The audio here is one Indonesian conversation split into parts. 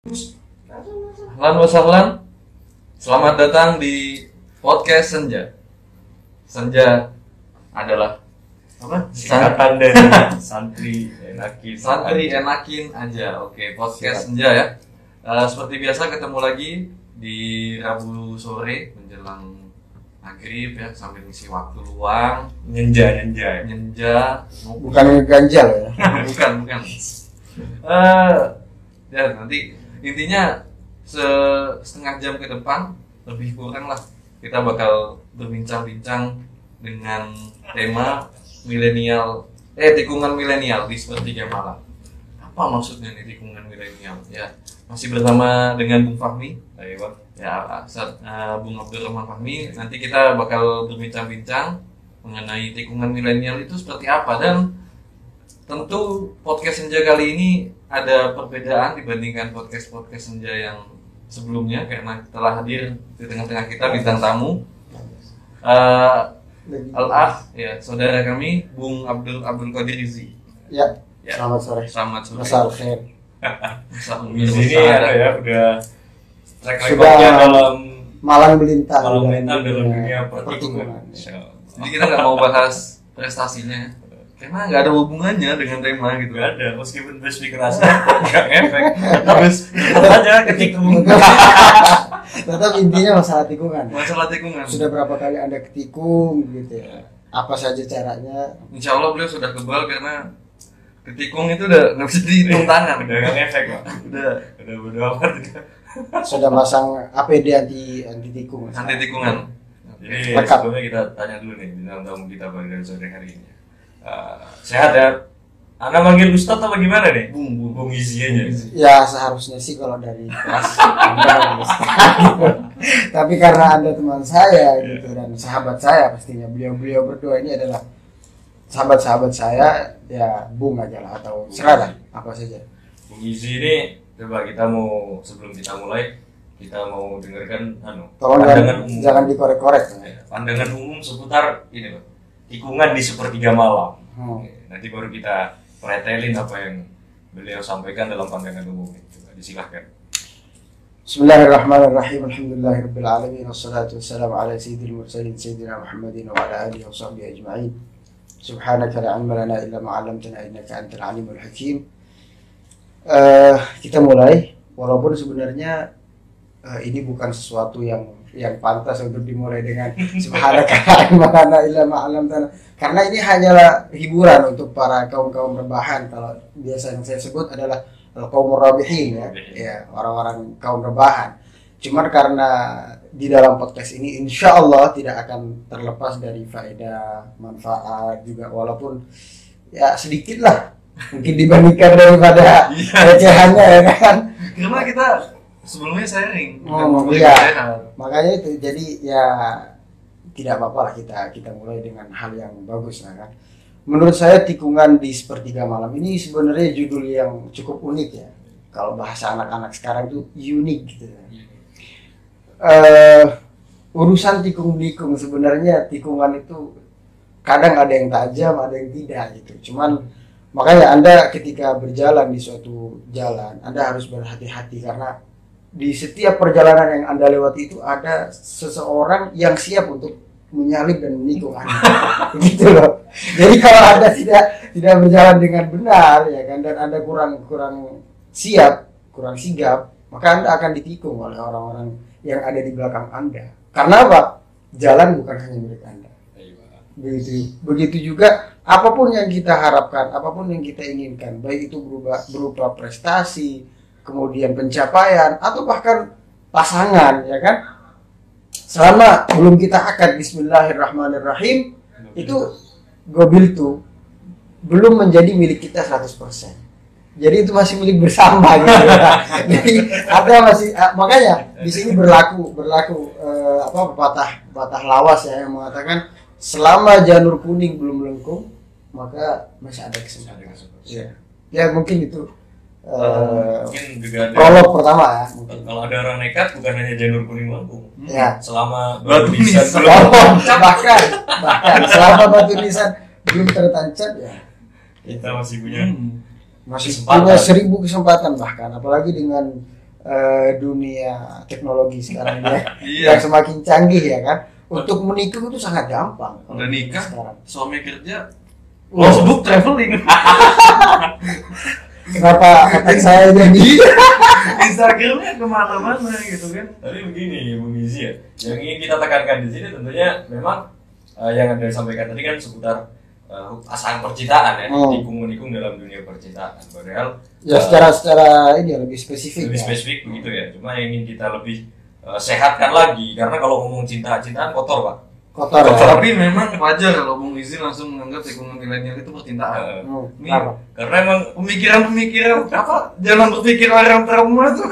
Ahlan wasahlan Selamat datang di podcast Senja. Senja adalah apa? Singkatan dari santri enakin. Santri enakin aja. Oke podcast Siap. Senja ya. Eh, Seperti biasa ketemu lagi di Rabu sore menjelang maghrib ya sambil ngisi waktu luang. Nyenja nyenja nyenja. Mau bukan ganjal ya. Bukan bukan. Eh, ya nanti intinya se- setengah jam ke depan lebih kurang lah. Kita bakal berbincang-bincang dengan tema milenial eh tikungan milenial di sepertiga malam. Apa maksudnya nih tikungan milenial? Ya masih bersama dengan Bung Fahmi. Ayo ya saat eh, Bung Abdurrahman Fahmi. Nanti kita bakal berbincang-bincang mengenai tikungan milenial itu seperti apa dan tentu podcast senja kali ini ada perbedaan dibandingkan podcast-podcast senja yang sebelumnya karena telah hadir di tengah-tengah kita bintang tamu. Eh, Al-Ah ya saudara kami Bung Abdul Abdul Qadir Rizi ya Ya. selamat sore. Selamat sore. Masal khair Masa- di sini ada ya udah track Sudah- recordnya dalam malang melintang malam dalam dunia pertikungan. pertikungan Ya. jadi kita nggak mau bahas prestasinya karena nggak ada hubungannya dengan tema gitu. Gak ada meskipun best kerasa nggak efek harus tetap aja ketikung. Tetap intinya masalah tikungan. Masalah tikungan. Sudah berapa kali anda ketikung gitu ya? Apa saja caranya? Insya Allah beliau sudah kebal karena ketikung itu udah nggak bisa dihitung tangan. udah nggak efek pak. Udah. Udah udah apa udah sudah masang APD anti anti tikung anti tikungan. Jadi Lengkap. sebelumnya kita tanya dulu nih bintang tamu kita pada sore hari ini. Eh, sehat ya? Anda manggil Ustadz apa gimana nih? Bung, bung. Bung Izi aja. ya seharusnya sih kalau dari kelas tapi karena anda teman saya gitu dan sahabat saya pastinya beliau-beliau berdua ini adalah sahabat-sahabat saya ya bung aja lah atau serah apa saja Bung Izi ini coba kita mau sebelum kita mulai kita mau dengarkan anu tolong pandangan jangan, umum. jangan dikorek-korek Ya, pandangan umum seputar ini loh. Tikungan di sepertiga malam. Hmm. Oke, Nanti baru kita pretelin apa yang beliau sampaikan dalam pandangan umum. Coba disilahkan. Bismillahirrahmanirrahim Alhamdulillahirabbil alamin wassalatu wassalamu ala sayyidil mursalin sayyidina Muhammadin wa ala alihi wa sahbihi ajma'in Subhanaka la ilma lana illa ma 'allamtana innaka antal alimul hakim Eh, kita mulai walaupun sebenarnya eh, ini bukan sesuatu yang yang pantas untuk dimulai dengan subhanaka la ilma karena ini hanyalah hiburan untuk para kaum-kaum rebahan. Kalau biasa yang saya sebut adalah kaum rabihin ya. Ya orang-orang kaum rebahan. Cuman karena di dalam podcast ini insya Allah tidak akan terlepas dari faedah manfaat juga. Walaupun ya sedikit lah mungkin dibandingkan daripada recehannya ya kan? Karena kita sebelumnya sharing bukan Oh, memberi iya. makanya itu jadi ya tidak apa-apa lah kita kita mulai dengan hal yang bagus lah kan. Menurut saya tikungan di sepertiga malam ini sebenarnya judul yang cukup unik ya. Kalau bahasa anak-anak sekarang itu unik gitu. Eh urusan tikung tikung sebenarnya tikungan itu kadang ada yang tajam ada yang tidak gitu. Cuman makanya anda ketika berjalan di suatu jalan anda harus berhati-hati karena di setiap perjalanan yang anda lewati itu ada seseorang yang siap untuk menyalip dan menikung anda. Gitu loh. Jadi kalau anda tidak tidak berjalan dengan benar ya kan dan anda kurang kurang siap kurang sigap maka anda akan ditikung oleh orang-orang yang ada di belakang anda. Karena apa? Jalan bukan hanya milik anda. Begitu begitu juga apa pun yang kita harapkan apa pun yang kita inginkan baik itu berupa berupa prestasi kemudian pencapaian atau bahkan pasangan ya kan? Selama belum kita akad Bismillahirrahmanirrahim itu gobil tuh belum menjadi milik kita 100% jadi itu masih milik bersama gitu jadi ada masih ah, makanya di sini berlaku berlaku eh, apa pepatah pepatah lawas ya yang mengatakan selama janur kuning belum melengkung maka masih ada kesempatan. Ya ya mungkin itu eh, Mungkin juga ada prolog pertama ya kalau ada orang nekat bukan hanya janur kuning lambung. ya Selama Batu nisan belum Oh, bahkan bahkan selama batu nisan belum tertancap ya kita masih punya Hmm. masih Kesempatan. punya seribu kesempatan bahkan apalagi dengan eh, dunia teknologi sekarang ini ya, Iya. yang semakin canggih ya kan. Untuk menikung itu sangat gampang. Udah nikah, sekarang. suami kerja, Wow. lo sibuk traveling. Kenapa otak saya jadi Instagramnya ke mana-mana gitu kan. Tapi begini, Bung Gizi ya, yang ingin kita tekankan di sini tentunya memang eh, yang anda sampaikan tadi kan seputar uh, asal percintaan ya, Hmm. tikung-menikung dalam dunia percintaan. Padahal ya eh, secara secara ini ya, lebih spesifik. lebih ya. spesifik begitu ya. Cuma yang ingin kita lebih eh, sehatkan lagi karena kalau ngomong cinta-cintaan kotor pak. Kotor ya. Tapi memang wajar kalau Bung Izzy langsung menganggap tikungan milenial itu percintaan. Hmm, Ini kenapa? karena emang pemikiran-pemikiran apa? Jangan berpikir orang trauma tuh.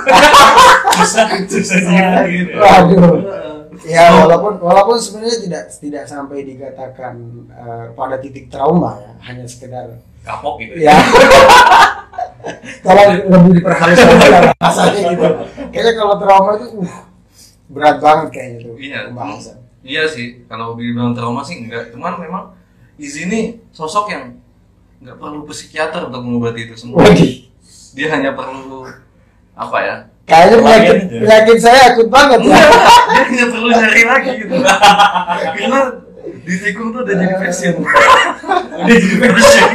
susah susah cerita gitu. ya. Waduh. Ya walaupun walaupun sebenarnya tidak tidak sampai dikatakan eh, pada titik trauma ya, hanya sekedar Kapok gitu. ya. Tolong lebih diperhalus bahasanya gitu. Kayaknya kalau trauma itu uh, berat banget kayaknya tuh Iya. pembahasan. Iya sih, kalau dibilang trauma sih enggak. Cuman memang Izzy ini sosok yang nggak perlu psikiater untuk mengobati itu semua. Dia hanya perlu apa ya? Kayaknya penyakit, penyakit saya akut banget ya. dia hanya perlu nyari lagi gitu. Karena di tikung tuh udah jadi passion. Ini jadi passion.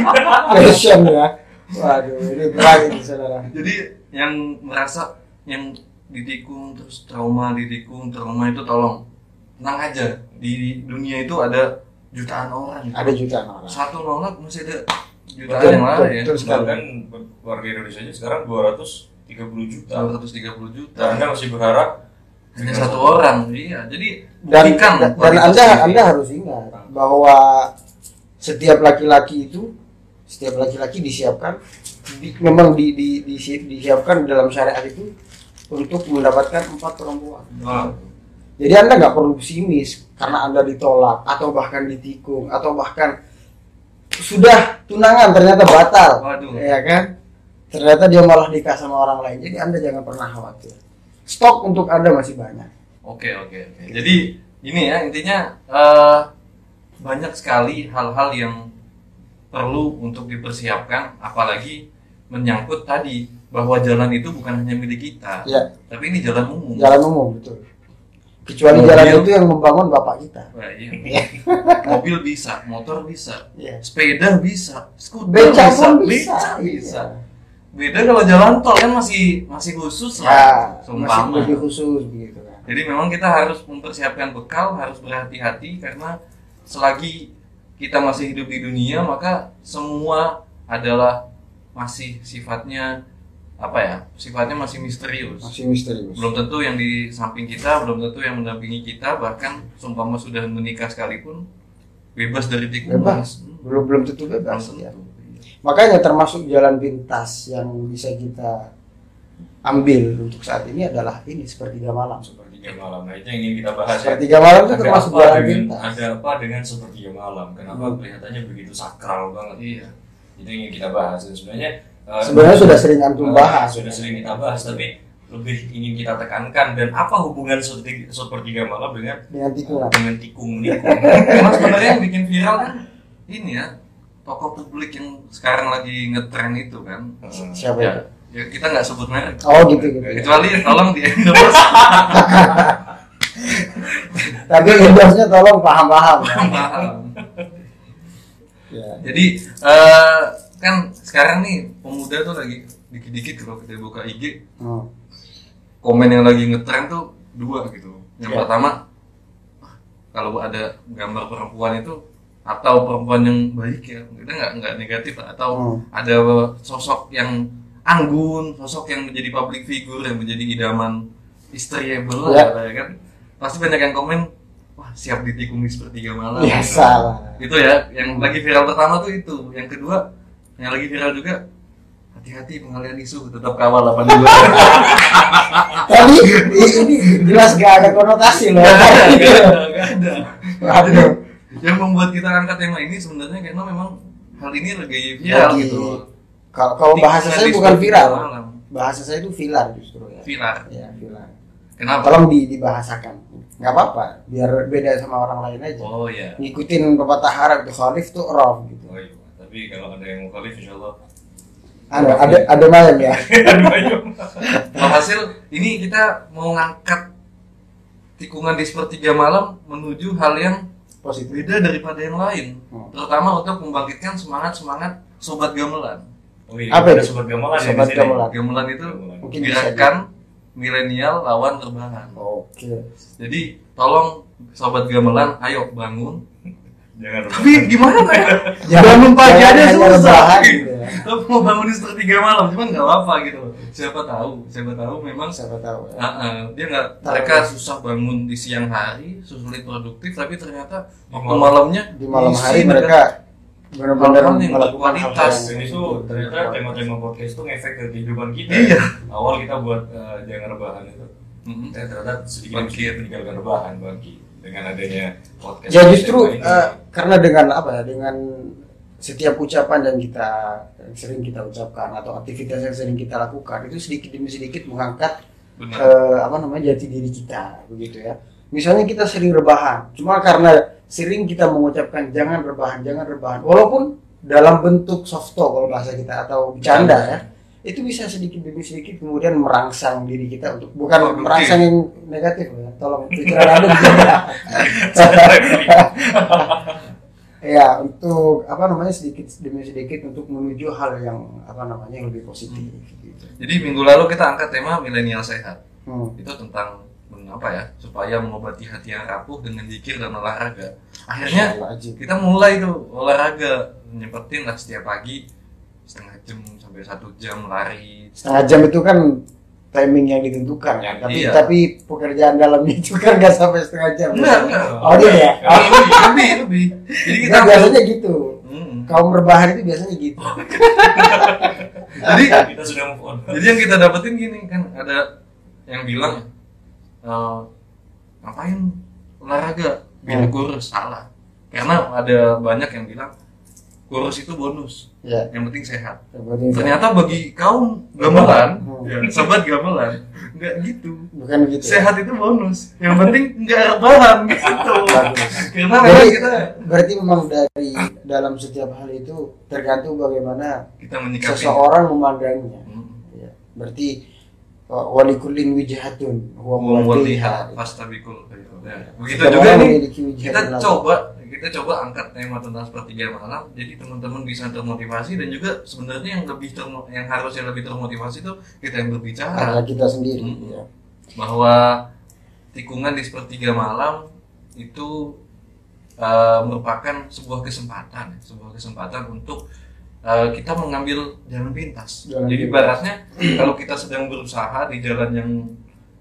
Passion ya. Waduh, ini berat ini saudara. Jadi yang merasa yang ditikung terus trauma ditikung trauma itu tolong tenang aja di dunia itu ada jutaan orang. Ada jutaan orang. Satu nolak masih ada jutaan Betul, yang betul, lain. betul sekali. Bahkan warga Indonesia aja sekarang 230 juta. 230 juta. Dan Anda masih berharap hanya satu orang. Iya, jadi dan buktikan dan, dan anda anda harus ingat bahwa setiap laki-laki itu setiap laki-laki disiapkan di- memang di, di, di- disiapkan dalam syariat itu untuk mendapatkan empat perempuan. Wah, Jadi anda nggak perlu pesimis karena anda ditolak atau bahkan ditikung atau bahkan sudah tunangan ternyata batal, Waduh. ya kan? Ternyata dia malah nikah sama orang lain. Jadi anda jangan pernah khawatir. Stok untuk anda masih banyak. Oke, oke, oke. Jadi ini ya intinya eh, banyak sekali hal-hal yang perlu untuk dipersiapkan apalagi menyangkut tadi bahwa jalan itu bukan hanya milik kita, Ya. tapi ini jalan umum. jalan umum betul kecuali Mobil. jalan itu yang membangun bapak kita Wah, iya. Mobil bisa, motor bisa, Iya. sepeda bisa, skuter beca bisa, pun bisa beca bisa. Iya. Beda kalau jalan tol kan masih masih khusus ya lah, masih seumpama. lebih khusus begitu kan Jadi memang kita harus mempersiapkan bekal, harus berhati-hati karena selagi kita masih hidup di dunia maka semua adalah masih sifatnya apa ya? Sifatnya masih misterius. masih misterius Belum tentu yang di samping kita, belum tentu yang mendampingi kita, bahkan seumpama sudah menikah sekalipun bebas dari tikungan. bebas belum belum tentu Belum bebas tentu. ya. makanya termasuk jalan pintas yang bisa kita ambil untuk saat ini adalah ini sepertiga malam sepertiga malam. Nah, itu yang ingin kita bahas ya. sepertiga malam itu Ada termasuk apa jalan dengan, pintas ada apa dengan sepertiga malam? Kenapa Hmm. kelihatannya begitu sakral banget? Iya. Itu yang ingin kita bahas. Dan sebenarnya eh, sebenarnya sudah sering antum eh, bahas sudah sering kita bahas, tapi lebih ingin kita tekankan dan apa hubungan seperti sepertiga malam dengan dengan tikungan dengan tikung menikung? Karena sebenarnya yang bikin viral kan ini ya tokoh publik yang sekarang lagi ngetren itu kan. Eh, siapa Ya, itu ya kita nggak sebut merek. oh gitu gitu Kecuali tolong di endorse. tapi endorse-nya tolong paham-paham ya. Paham. ya. Jadi eh, kan sekarang nih pemuda tuh lagi dikit-dikit kalau kita buka IG Hmm. komen yang lagi ngetren tuh dua gitu. Yang Ya. pertama "Wah, kalau ada gambar perempuan itu atau perempuan yang baik ya kita nggak nggak negatif atau Hmm. ada sosok yang anggun, sosok yang menjadi public figure yang menjadi idaman istriable Ya. lah ya kan. Pasti banyak yang komen wah siap ditikung di sepertiga malam. biasa lah itu ya yang lagi viral pertama tuh itu yang kedua yang lagi viral juga hati-hati pengalian isu tetap kawal 82 Tapi i- ini jelas gak ada konotasi loh. Gak ada, gak ada, gak ada. Yang membuat kita angkat tema ini sebenarnya karena memang hal ini lagi viral Lagi- gitu loh Kalau kalau bahasa saya bukan viral. malam. Bahasa saya itu vilar justru ya. viral Ya, vilar. kenapa Tolong di, dibahasakan. Nggak apa-apa, biar beda sama orang lain aja. oh ya Ngikutin pepatah Arab itu khalif tuh rof gitu. Oh iya, tapi kalau ada yang mukhalif insya Allah ada ada ada mayem ya Alhasil ini kita mau ngangkat tikungan di sepertiga malam menuju hal yang positif beda daripada yang lain. Hmm. Terutama untuk membangkitkan semangat-semangat sobat gamelan. Oh iya, Apa ada itu? sobat gamelan ya Sobat di sini. gamelan. Gamelan itu Mungkin gerakan milenial lawan rebahan. oke Jadi tolong sobat gamelan, ayo bangun. Jangan. Tapi gimana ya? Jangan- bangun pagi aja susah. rebahan gitu ya. Tapi mau bangun di sepertiga malam, cuman nggak apa gitu. Siapa tahu, siapa tahu memang siapa tahu ya. Ah, ah, dia nggak mereka susah bangun di siang hari sulit produktif tapi ternyata Di waktu malam. malamnya di malam hari mereka benar-benar melakukan yang Dan itu ternyata tema-tema podcast itu ngefek ke kehidupan kita. Iya. Awal kita buat eh, jangan rebahan itu. Mm-mm. Eh, ternyata sedikit demi Bangkit. sedikit meninggalkan rebahan bagi dengan adanya podcast. ya justru eh, karena dengan apa ya dengan setiap ucapan yang kita yang sering kita ucapkan atau aktivitas yang sering kita lakukan itu sedikit demi sedikit mengangkat Benar. eh, apa namanya jati diri kita begitu ya misalnya kita sering rebahan cuma karena sering kita mengucapkan jangan rebahan jangan rebahan walaupun dalam bentuk soft talk kalau bahasa kita atau bercanda ya itu bisa sedikit demi sedikit kemudian merangsang diri kita untuk bukan Produktif. merangsang yang negatif ya tolong pikiran anda dijaga ya untuk apa namanya sedikit demi sedikit untuk menuju hal yang apa namanya yang lebih positif gitu. Jadi minggu lalu kita angkat tema milenial sehat. Hmm. Itu tentang apa ya? Supaya mengobati hati yang rapuh dengan zikir dan olahraga. Akhirnya kita mulai tuh olahraga nyempetin lah setiap pagi setengah jam sampai satu jam lari. setengah jam itu kan timing yang ditentukan Ya, tapi iya. tapi pekerjaan dalamnya itu kan nggak sampai setengah jam Enggak, enggak. oh dia ya lebih, lebih, lebih. Jadi kita Nah, biasanya gitu Hmm. kaum rebahan itu biasanya gitu Jadi kita sudah move on. Jadi yang kita dapetin gini kan ada yang bilang eh, ngapain olahraga biar Hmm. kurus salah karena ada banyak yang bilang kurus itu bonus ya yang penting sehat yang penting ternyata bagi kaum gamelan Hmm. ya, sobat gamelan nggak gitu bukan gitu ya. sehat itu bonus yang penting nggak rebahan gitu Bagus. karena Jadi memang kita berarti memang dari dalam setiap hal itu tergantung bagaimana kita menyikapi seseorang memandangnya Hmm. ya. berarti walikulin wijhatun huwa melihat muwalliha. pasta ya. begitu Setiap juga nih kita coba kita coba angkat tema tentang sepertiga malam jadi teman-teman bisa termotivasi dan juga sebenarnya yang lebih termo- yang harusnya lebih termotivasi itu kita yang berbicara karena kita sendiri Hmm. ya. bahwa tikungan di sepertiga malam itu uh, merupakan sebuah kesempatan sebuah kesempatan untuk uh, kita mengambil jalan pintas Jalan jadi pintas. baratnya kalau kita sedang berusaha di jalan yang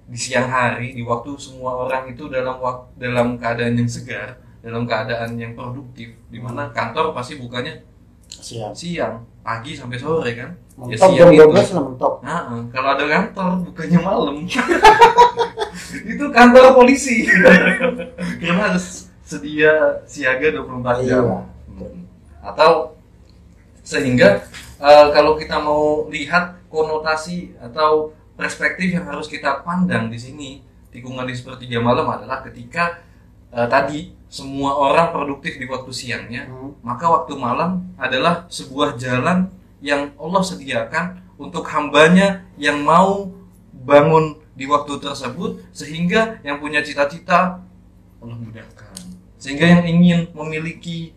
di siang hari di waktu semua orang itu dalam wak- dalam keadaan yang segar dalam keadaan yang produktif di mana kantor pasti bukanya siap siang pagi sampai sore kan Ya, mentok siang jam itu. 12 lah mentok Nah, kalau ada kantor bukannya malam. itu kantor polisi. Karena harus sedia siaga 24 jam. Iya. Hmm. Atau sehingga eh, kalau kita mau lihat konotasi atau perspektif yang harus kita pandang di sini tikungan di sepertiga malam adalah ketika eh, tadi semua orang produktif di waktu siangnya Hmm. maka waktu malam adalah sebuah jalan yang Allah sediakan untuk hambanya yang mau bangun di waktu tersebut sehingga yang punya cita-cita Allah mudahkan sehingga yang ingin memiliki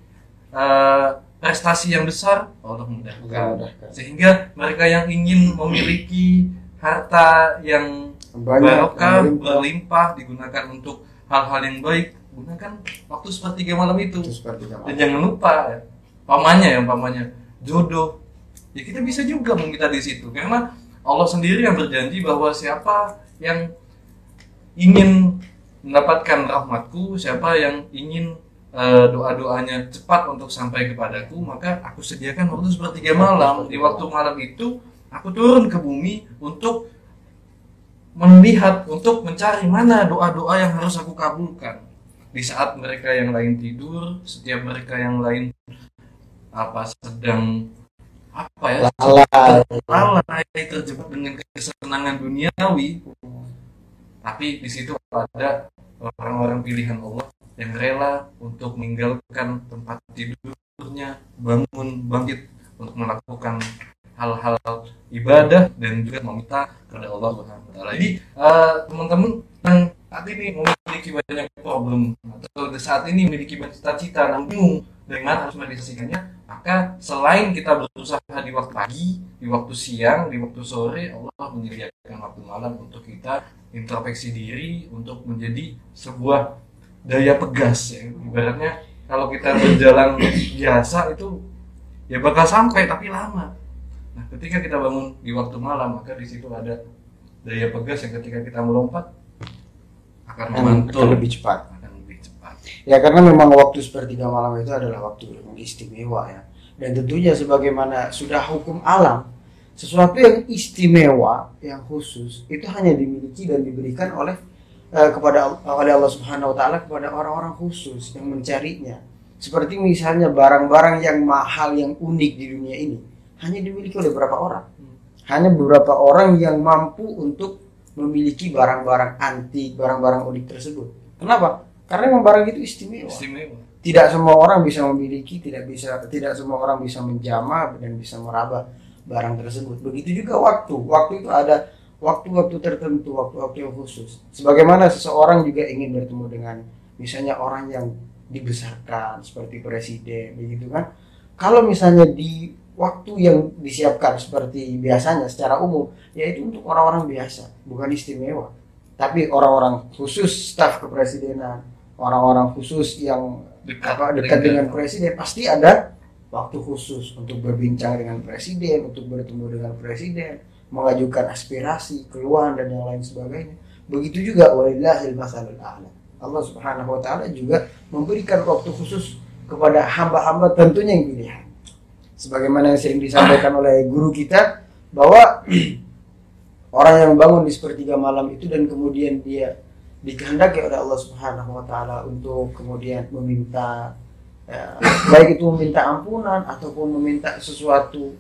eh, prestasi yang besar Allah mudahkan. sehingga mereka yang ingin memiliki harta yang barokah berlimpah. digunakan untuk hal-hal yang baik gunakan waktu sepertiga malam itu. Seperti dan jangan lupa ya, pamannya yang pamannya jodoh. Ya kita bisa juga meminta di situ. Karena Allah sendiri yang berjanji bahwa siapa yang ingin mendapatkan rahmatku siapa yang ingin eh, doa-doanya cepat untuk sampai kepadaku maka aku sediakan waktu sepertiga malam. Di waktu malam itu aku turun ke bumi untuk melihat untuk mencari mana doa-doa yang harus aku kabulkan. Di saat mereka yang lain tidur, setiap mereka yang lain apa sedang apa ya lalai. terjebak dengan kesenangan duniawi, tapi di situ ada orang-orang pilihan Allah yang rela untuk meninggalkan tempat tidurnya, bangun, bangkit untuk melakukan hal-hal ibadah dan juga meminta kepada Allah Subhanahu wa taala. Jadi eh, teman-teman yang saat ini memiliki banyak problem atau saat ini memiliki banyak cita-cita namun bingung dari mana harus merealisasikannya, maka selain kita berusaha di waktu pagi, di waktu siang, di waktu sore, Allah menyediakan waktu malam untuk kita introspeksi diri untuk menjadi sebuah daya pegas ya. Ibaratnya kalau kita berjalan biasa itu ya bakal sampai tapi lama. Nah, ketika kita bangun di waktu malam, maka di situ ada daya pegas yang ketika kita melompat akan Akan memantul lebih cepat. akan lebih cepat. Ya karena memang waktu sepertiga malam itu adalah waktu yang istimewa ya. Dan tentunya sebagaimana sudah hukum alam, sesuatu yang istimewa, yang khusus itu hanya dimiliki dan diberikan oleh eh, kepada oleh Allah Subhanahu wa taala kepada orang-orang khusus yang mencarinya. Seperti misalnya barang-barang yang mahal yang unik di dunia ini hanya dimiliki oleh beberapa orang. Hanya beberapa orang yang mampu untuk memiliki barang-barang antik, barang-barang unik tersebut. Kenapa? Karena memang barang itu istimewa. Istimewa. Tidak semua orang bisa memiliki, tidak bisa, tidak semua orang bisa menjamah dan bisa meraba barang tersebut. Begitu juga waktu. Waktu itu ada waktu-waktu tertentu, waktu-waktu yang khusus. Sebagaimana seseorang juga ingin bertemu dengan misalnya orang yang dibesarkan seperti presiden, begitu kan? Kalau misalnya di waktu yang disiapkan seperti biasanya secara umum, yaitu untuk orang-orang biasa, bukan istimewa. Tapi orang-orang khusus staf kepresidenan, orang-orang khusus yang Dekat, apa dekat dengan presiden pasti ada waktu khusus untuk berbincang dengan presiden, untuk bertemu dengan presiden, mengajukan aspirasi, keluhan dan yang lain sebagainya. Begitu juga walillahil masalul a'la. Allah Subhanahu wa taala juga memberikan waktu khusus kepada hamba-hamba tentunya yang pilihan. Sebagaimana yang sering disampaikan oleh guru kita bahwa orang yang bangun di sepertiga malam itu dan kemudian dia dikehendaki oleh Allah Subhanahu wa taala untuk kemudian meminta ya, baik itu meminta ampunan ataupun meminta sesuatu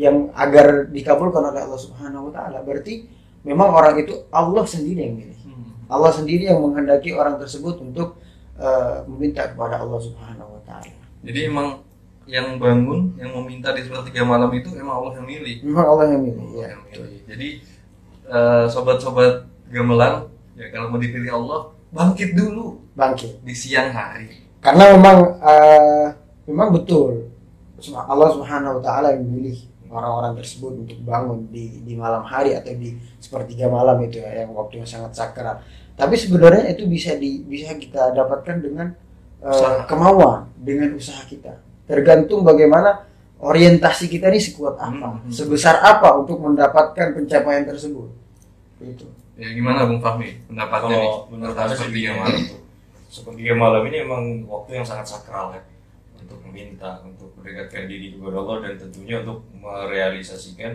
yang agar dikabulkan oleh Allah Subhanahu wa taala. Berarti memang orang itu Allah sendiri yang milih. Hmm. Allah sendiri yang menghendaki orang tersebut untuk eh, meminta kepada Allah Subhanahu wa taala. Jadi emang yang bangun, yang meminta di sepertiga malam itu emang Allah yang milih. Memang Allah yang milih Allah ya. yang milih. Jadi eh, sobat-sobat gamelan, ya kalau mau dipilih Allah, bangkit dulu Bangkit. di siang hari. Karena memang eh, memang betul Allah Subhanahu wa taala yang memilih orang-orang tersebut untuk bangun di di malam hari atau di sepertiga malam itu ya yang waktu yang sangat sakral. Tapi sebenarnya itu bisa di bisa kita dapatkan dengan Usaha. kemauan, dengan usaha kita. Tergantung bagaimana orientasi kita ini sekuat apa, Hmm. sebesar apa untuk mendapatkan pencapaian tersebut. Itu. Ya gimana Bung Fahmi pendapatnya nih? Kalau menurut tentang saya sepertiga begini, malam? sepertiga malam ini emang waktu yang sangat sakral ya untuk meminta, untuk mendekatkan diri kepada Allah dan tentunya untuk merealisasikan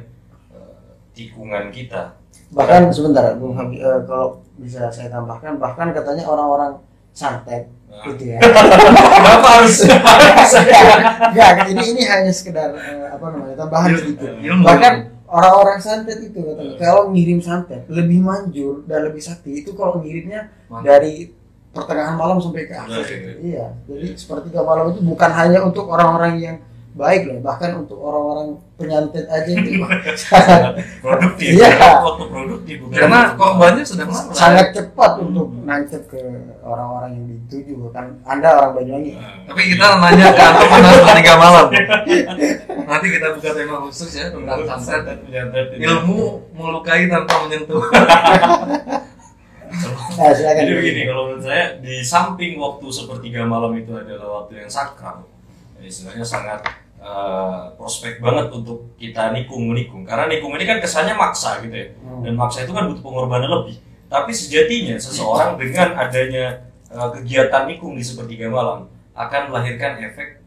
eh, tikungan kita. Bahkan sebentar, Bung Habib, eh, kalau bisa saya tambahkan, bahkan katanya orang-orang santet gitu ya. Kenapa harus? Enggak, ini ini hanya sekedar eh, apa namanya tambahan sedikit. ilmu. Bahkan orang-orang santet itu katanya kalau ngirim santet lebih manjur dan lebih sakti itu kalau ngirimnya dari pertengahan malam sampai ke akhir. Iya, jadi sepertiga malam itu bukan hanya untuk orang-orang yang baik loh, bahkan untuk orang-orang penyantet aja itu sangat produktif. Iya. Waktu produktif. bukan Karena korbannya sedang lama. sangat cepat untuk nancep ke orang-orang yang dituju kan Anda orang Banyuwangi. Nah, Tapi kita nanya ke antum pada sepertiga malam. Nanti kita buka tema khusus ya tentang santet. Menyantet ini. Ilmu melukai tanpa menyentuh. Nah. Jadi begini, kalau menurut saya di samping waktu sepertiga malam itu adalah waktu yang sakral, ya istilahnya sangat eh, prospek banget untuk kita nikung menikung. Karena nikung ini kan kesannya maksa gitu ya, Hmm. dan maksa itu kan butuh pengorbanan lebih. Tapi sejatinya seseorang dengan adanya eh, kegiatan nikung di sepertiga malam akan melahirkan efek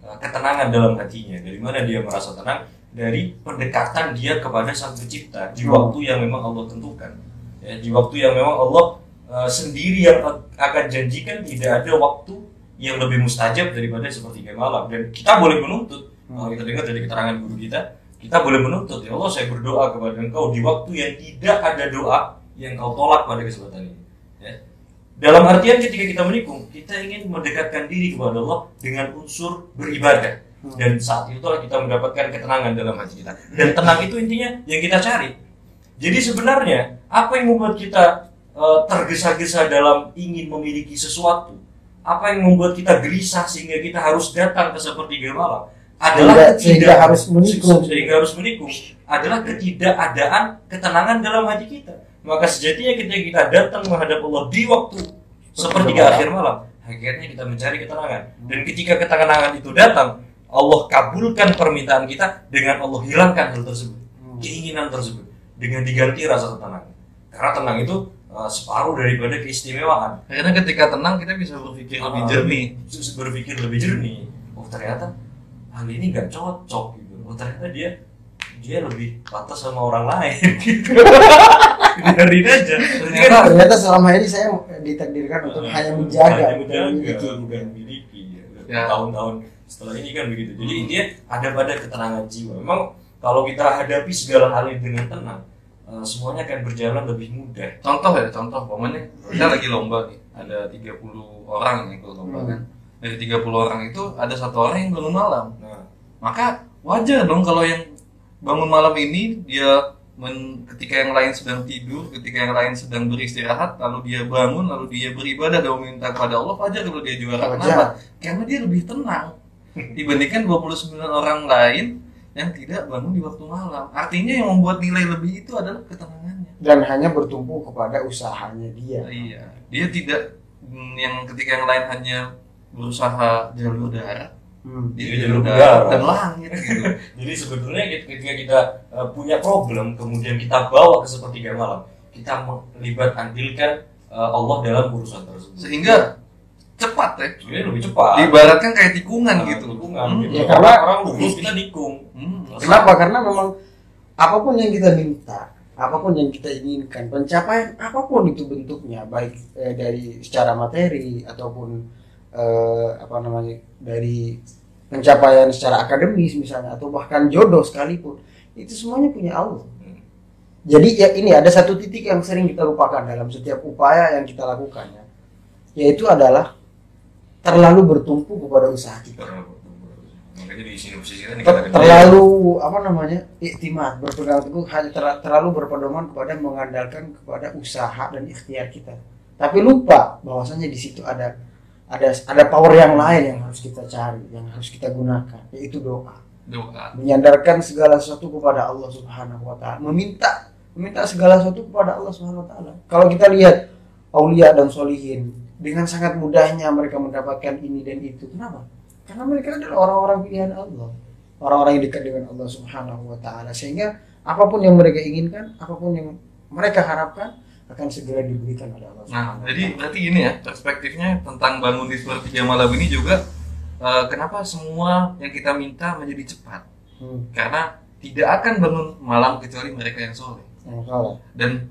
eh, ketenangan dalam hatinya. Dari mana dia merasa tenang? Dari pendekatan dia kepada sang pencipta di Hmm. waktu yang memang Allah tentukan. Ya, di waktu yang memang Allah eh, sendiri yang akan janjikan tidak ada waktu yang lebih mustajab daripada sepertiga malam dan kita boleh menuntut Hmm. kalau kita dengar dari keterangan guru kita kita boleh menuntut ya Allah saya berdoa kepada engkau di waktu yang tidak ada doa yang kau tolak pada kesempatan ini ya. dalam artian ketika kita menikung kita ingin mendekatkan diri kepada Allah dengan unsur beribadah Hmm. dan saat itulah kita mendapatkan ketenangan dalam hati kita dan tenang itu intinya yang kita cari jadi sebenarnya apa yang membuat kita eh, tergesa-gesa dalam ingin memiliki sesuatu apa yang membuat kita gelisah sehingga kita harus datang ke sepertiga malam? Adalah Sehingga- sehingga ketidak- harus menikung. sehingga harus menikung. Adalah ketidakadaan ketenangan dalam hati kita. Maka sejatinya ketika kita datang menghadap Allah di waktu sepertiga akhir malam hakikatnya kita mencari ketenangan. Dan ketika ketenangan itu datang Allah kabulkan permintaan kita dengan Allah hilangkan hal tersebut Hmm. keinginan tersebut dengan diganti rasa tenang. Karena tenang itu uh, separuh daripada keistimewaan Karena ketika tenang kita bisa berpikir lebih Ah, jernih. berpikir lebih jernih oh ternyata hal ini nggak cocok gitu oh ternyata dia dia lebih pantas sama orang lain gitu biarin aja Ternyata ternyata selama ini saya ditakdirkan untuk Uh, hanya menjaga hanya bukan menjaga, memiliki bukan memiliki ya. Ya. tahun-tahun setelah ini kan begitu jadi Hmm. intinya ada pada ketenangan jiwa memang kalau kita hadapi segala hal ini dengan tenang uh, semuanya akan berjalan lebih mudah. Contoh ya contoh. Pokoknya kita lagi lomba nih. Ada 30 orang yang ikut lomba Hmm. kan? Dari 30 orang itu ada satu orang yang bangun malam. Nah. Maka wajar dong kalau yang bangun malam ini dia men- ketika yang lain sedang tidur ketika yang lain sedang beristirahat lalu dia bangun lalu dia beribadah dan meminta kepada Allah wajar kalau dia juara. Wajar. kenapa? Karena dia lebih tenang. Dibandingkan 29 orang lain yang tidak bangun di waktu malam artinya yang membuat nilai lebih itu adalah ketenangannya dan hanya bertumpu kepada usahanya dia Iya, dia tidak mm, yang ketika yang lain hanya berusaha jalur darat, Hmm. dia Dia jalur darat dan langit gitu. Jadi sebetulnya ket- ketika kita uh, punya problem, kemudian kita bawa ke sepertiga malam, kita melibat andilkan uh, Allah dalam urusan tersebut. Sehingga cepat ya. Sebenarnya lebih cepat. Diibaratkan kayak tikungan Nah, gitu. tikungan, Hmm. gitu. Ya, karena- orang lurus kita nikung. Hmm. Kenapa? Karena memang apa pun yang kita minta, apa pun yang kita inginkan, pencapaian apa pun itu bentuknya, baik eh, dari secara materi ataupun eh, apa namanya dari pencapaian secara akademis misalnya atau bahkan jodoh sekalipun, itu semuanya punya Allah. Hmm. Jadi ya ini ada satu titik yang sering kita lupakan dalam setiap upaya yang kita lakukan ya, yaitu adalah terlalu bertumpu kepada usaha kita. Makanya di sini terlalu apa namanya iktimat berpegang teguh hanya ter- terlalu berpedoman kepada mengandalkan kepada usaha dan ikhtiar kita. Tapi lupa bahwasanya di situ ada ada ada power yang lain yang harus kita cari yang harus kita gunakan yaitu doa. Doa. menyandarkan segala sesuatu kepada Allah Subhanahu wa taala. Meminta meminta segala sesuatu kepada Allah Subhanahu wa taala. Kalau kita lihat aulia dan solihin dengan sangat mudahnya mereka mendapatkan ini dan itu. Kenapa? Karena mereka adalah orang-orang pilihan Allah. Orang-orang yang dekat dengan Allah Subhanahu wa taala. Sehingga apa pun yang mereka inginkan apa pun yang mereka harapkan akan segera diberikan oleh Allah Nah, jadi berarti ini ya perspektifnya tentang bangun di sepertiga malam ini juga eh, kenapa semua yang kita minta menjadi cepat? Hmm, Karena tidak akan bangun malam kecuali mereka yang soleh. dan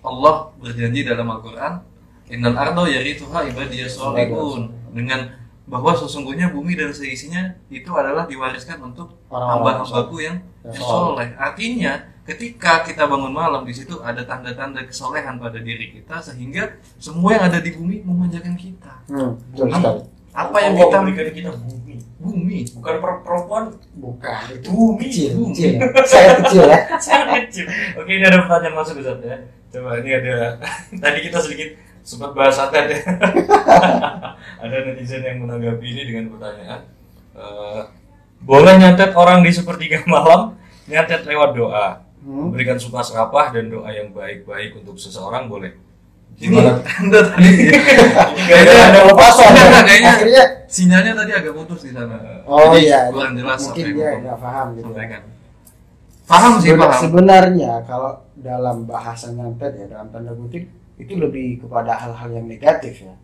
Allah berjanji dalam Al-Quran Innal ardo yarithuha ibadiyas solihun dengan bahwa sesungguhnya bumi dan seisinya itu adalah diwariskan untuk hamba-hambaku yang, yang soleh. Artinya ketika kita bangun malam di situ ada tanda-tanda kesolehan pada diri kita sehingga semua yang ada di bumi memanjakan kita. Hmm, sekali. Apa yang kita berikan kita bumi, bumi bukan per- perempuan Bukan itu Bumi, kecil, bumi. kecil. ya. Saya kecil ya. sangat kecil. Oke, ini ada pertanyaan masuk Ustaz ya. Coba ini ada tadi kita sedikit sempat bahas atet ya. ada netizen yang menanggapi ini dengan pertanyaan. eh, boleh nyantet orang di sepertiga malam, nyantet lewat doa. Hmm. Memberikan suka serapah dan doa yang baik-baik untuk seseorang boleh. ini Gimana? tanda tadi Kayaknya ada Kalau pasang Kayaknya- kayaknya- akhirnya sinyalnya tadi agak putus di sana. oh Jadi iya kurang jelas mungkin apa dia nggak paham gitu. sampaikan. Paham sih Seben- paham. Sebenarnya kalau dalam bahasa nyantet ya dalam tanda kutip itu lebih kepada hal-hal yang negatif ya.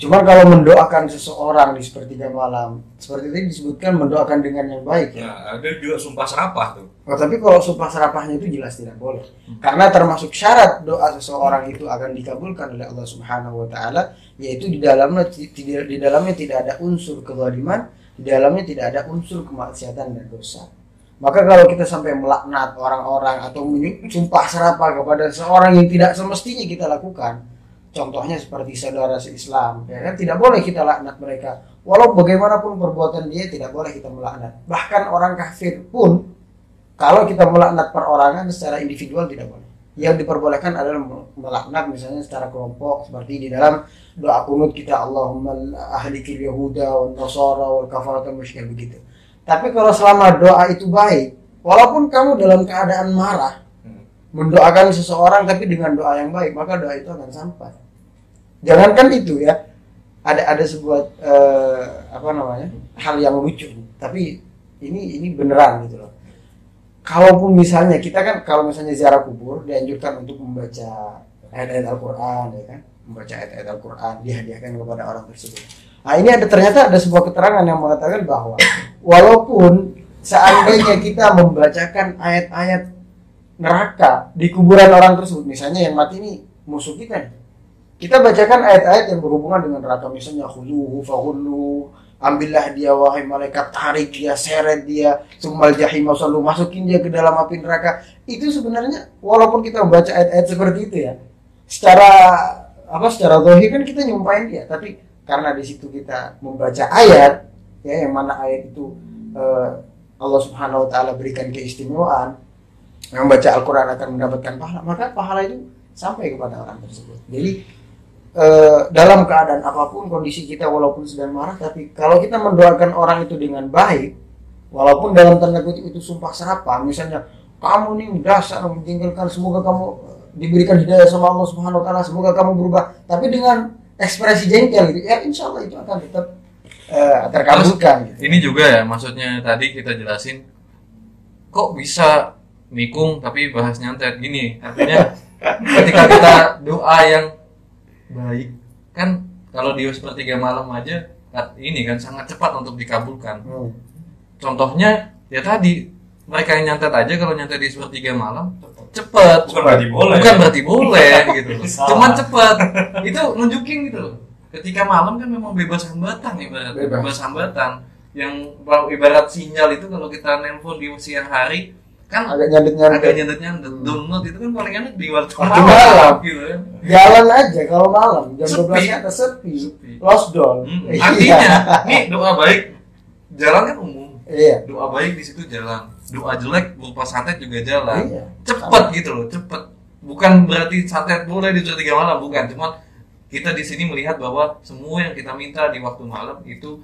Cuman kalau mendoakan seseorang di sepertiga malam, seperti tadi disebutkan mendoakan dengan yang baik ya. Nah, ada juga sumpah serapah tuh. Oh, tapi kalau sumpah serapahnya itu jelas tidak boleh. Karena termasuk syarat doa seseorang itu akan dikabulkan oleh Allah Subhanahu wa taala yaitu di dalamnya tidak di dalamnya tidak ada unsur kezaliman, di dalamnya tidak ada unsur kemaksiatan dan dosa. Maka kalau kita sampai melaknat orang-orang atau menyu- sumpah serapah kepada seorang yang tidak semestinya kita lakukan, contohnya seperti saudara se-Islam, ya kan? Tidak boleh kita laknat mereka. walau bagaimanapun perbuatan dia tidak boleh kita melaknat. Bahkan orang kafir pun kalau kita melaknat perorangan secara individual tidak boleh. Yang diperbolehkan adalah melaknat misalnya secara kelompok seperti di dalam doa kunut kita Allahumma ahlikil yahuda wal nasara wal kafarata begitu tapi kalau selama doa itu baik walaupun kamu dalam keadaan marah Hmm. mendoakan seseorang tapi dengan doa yang baik maka doa itu akan sampai. Jangankan itu ya ada ada sebuah eh, apa namanya hal yang lucu tapi ini ini beneran gitu loh. Kalaupun misalnya kita kan kalau misalnya ziarah kubur dianjurkan untuk membaca ayat-ayat Al-Quran ya kan? Membaca ayat-ayat Al-Quran dihadiahkan kepada orang tersebut. Nah ini ada ternyata ada sebuah keterangan yang mengatakan bahwa walaupun seandainya kita membacakan ayat-ayat neraka di kuburan orang tersebut misalnya yang mati ini musuh kita kita bacakan ayat-ayat yang berhubungan dengan neraka misalnya khuluhu fahullu ambillah dia wahai malaikat tarik dia seret dia sumal jahim masukin dia ke dalam api neraka. Itu sebenarnya walaupun kita membaca ayat-ayat seperti itu ya secara apa secara zahir kan kita nyumpain dia. Tapi karena di situ kita membaca ayat ya yang mana ayat itu eh, Allah Subhanahu wa taala berikan keistimewaan yang membaca Al-Quran akan mendapatkan pahala maka pahala itu sampai kepada orang tersebut. Jadi eh, dalam keadaan apa pun kondisi kita walaupun sedang marah tapi kalau kita mendoakan orang itu dengan baik walaupun dalam tanda kutip itu sumpah serapah misalnya kamu nih dasar mentinggalkan semoga kamu eh, diberikan hidayah sama Allah Subhanahu wa taala semoga kamu berubah tapi dengan ekspresi jengkel gitu ya insya Allah itu akan tetap eh, terkabulkan gitu. Ini juga ya maksudnya tadi kita jelasin kok bisa nikung tapi bahas nyantet gini artinya ketika kita doa yang baik kan kalau di sepertiga malam aja ini kan sangat cepat untuk dikabulkan Hmm. contohnya ya tadi mereka yang nyantet aja kalau nyantet di sepertiga malam cepet Bukan berarti boleh. bukan berarti boleh gitu. Salah. cuman cepet itu nunjukin gitu loh ketika malam kan memang bebas hambatan ibarat. Bebas. bebas, hambatan. Yang kalau ibarat sinyal itu kalau kita nelpon di siang hari kan agak nyandet nyandet agak nyandet nyandet download itu kan paling enak di waktu malam, malam. gitu kan. Jalan aja kalau malam. Jam Sepi. 12 ke atas sepi, Sepi. lost doll Hmm, Iya. artinya nih doa baik. Jalan kan umum. Iya. Doa baik di situ jalan. Doa jelek berupa santet juga jalan. Iya. Cepet gitu loh cepet. Bukan berarti santet boleh di tiga malam bukan. Cuma kita di sini melihat bahwa semua yang kita minta di waktu malam itu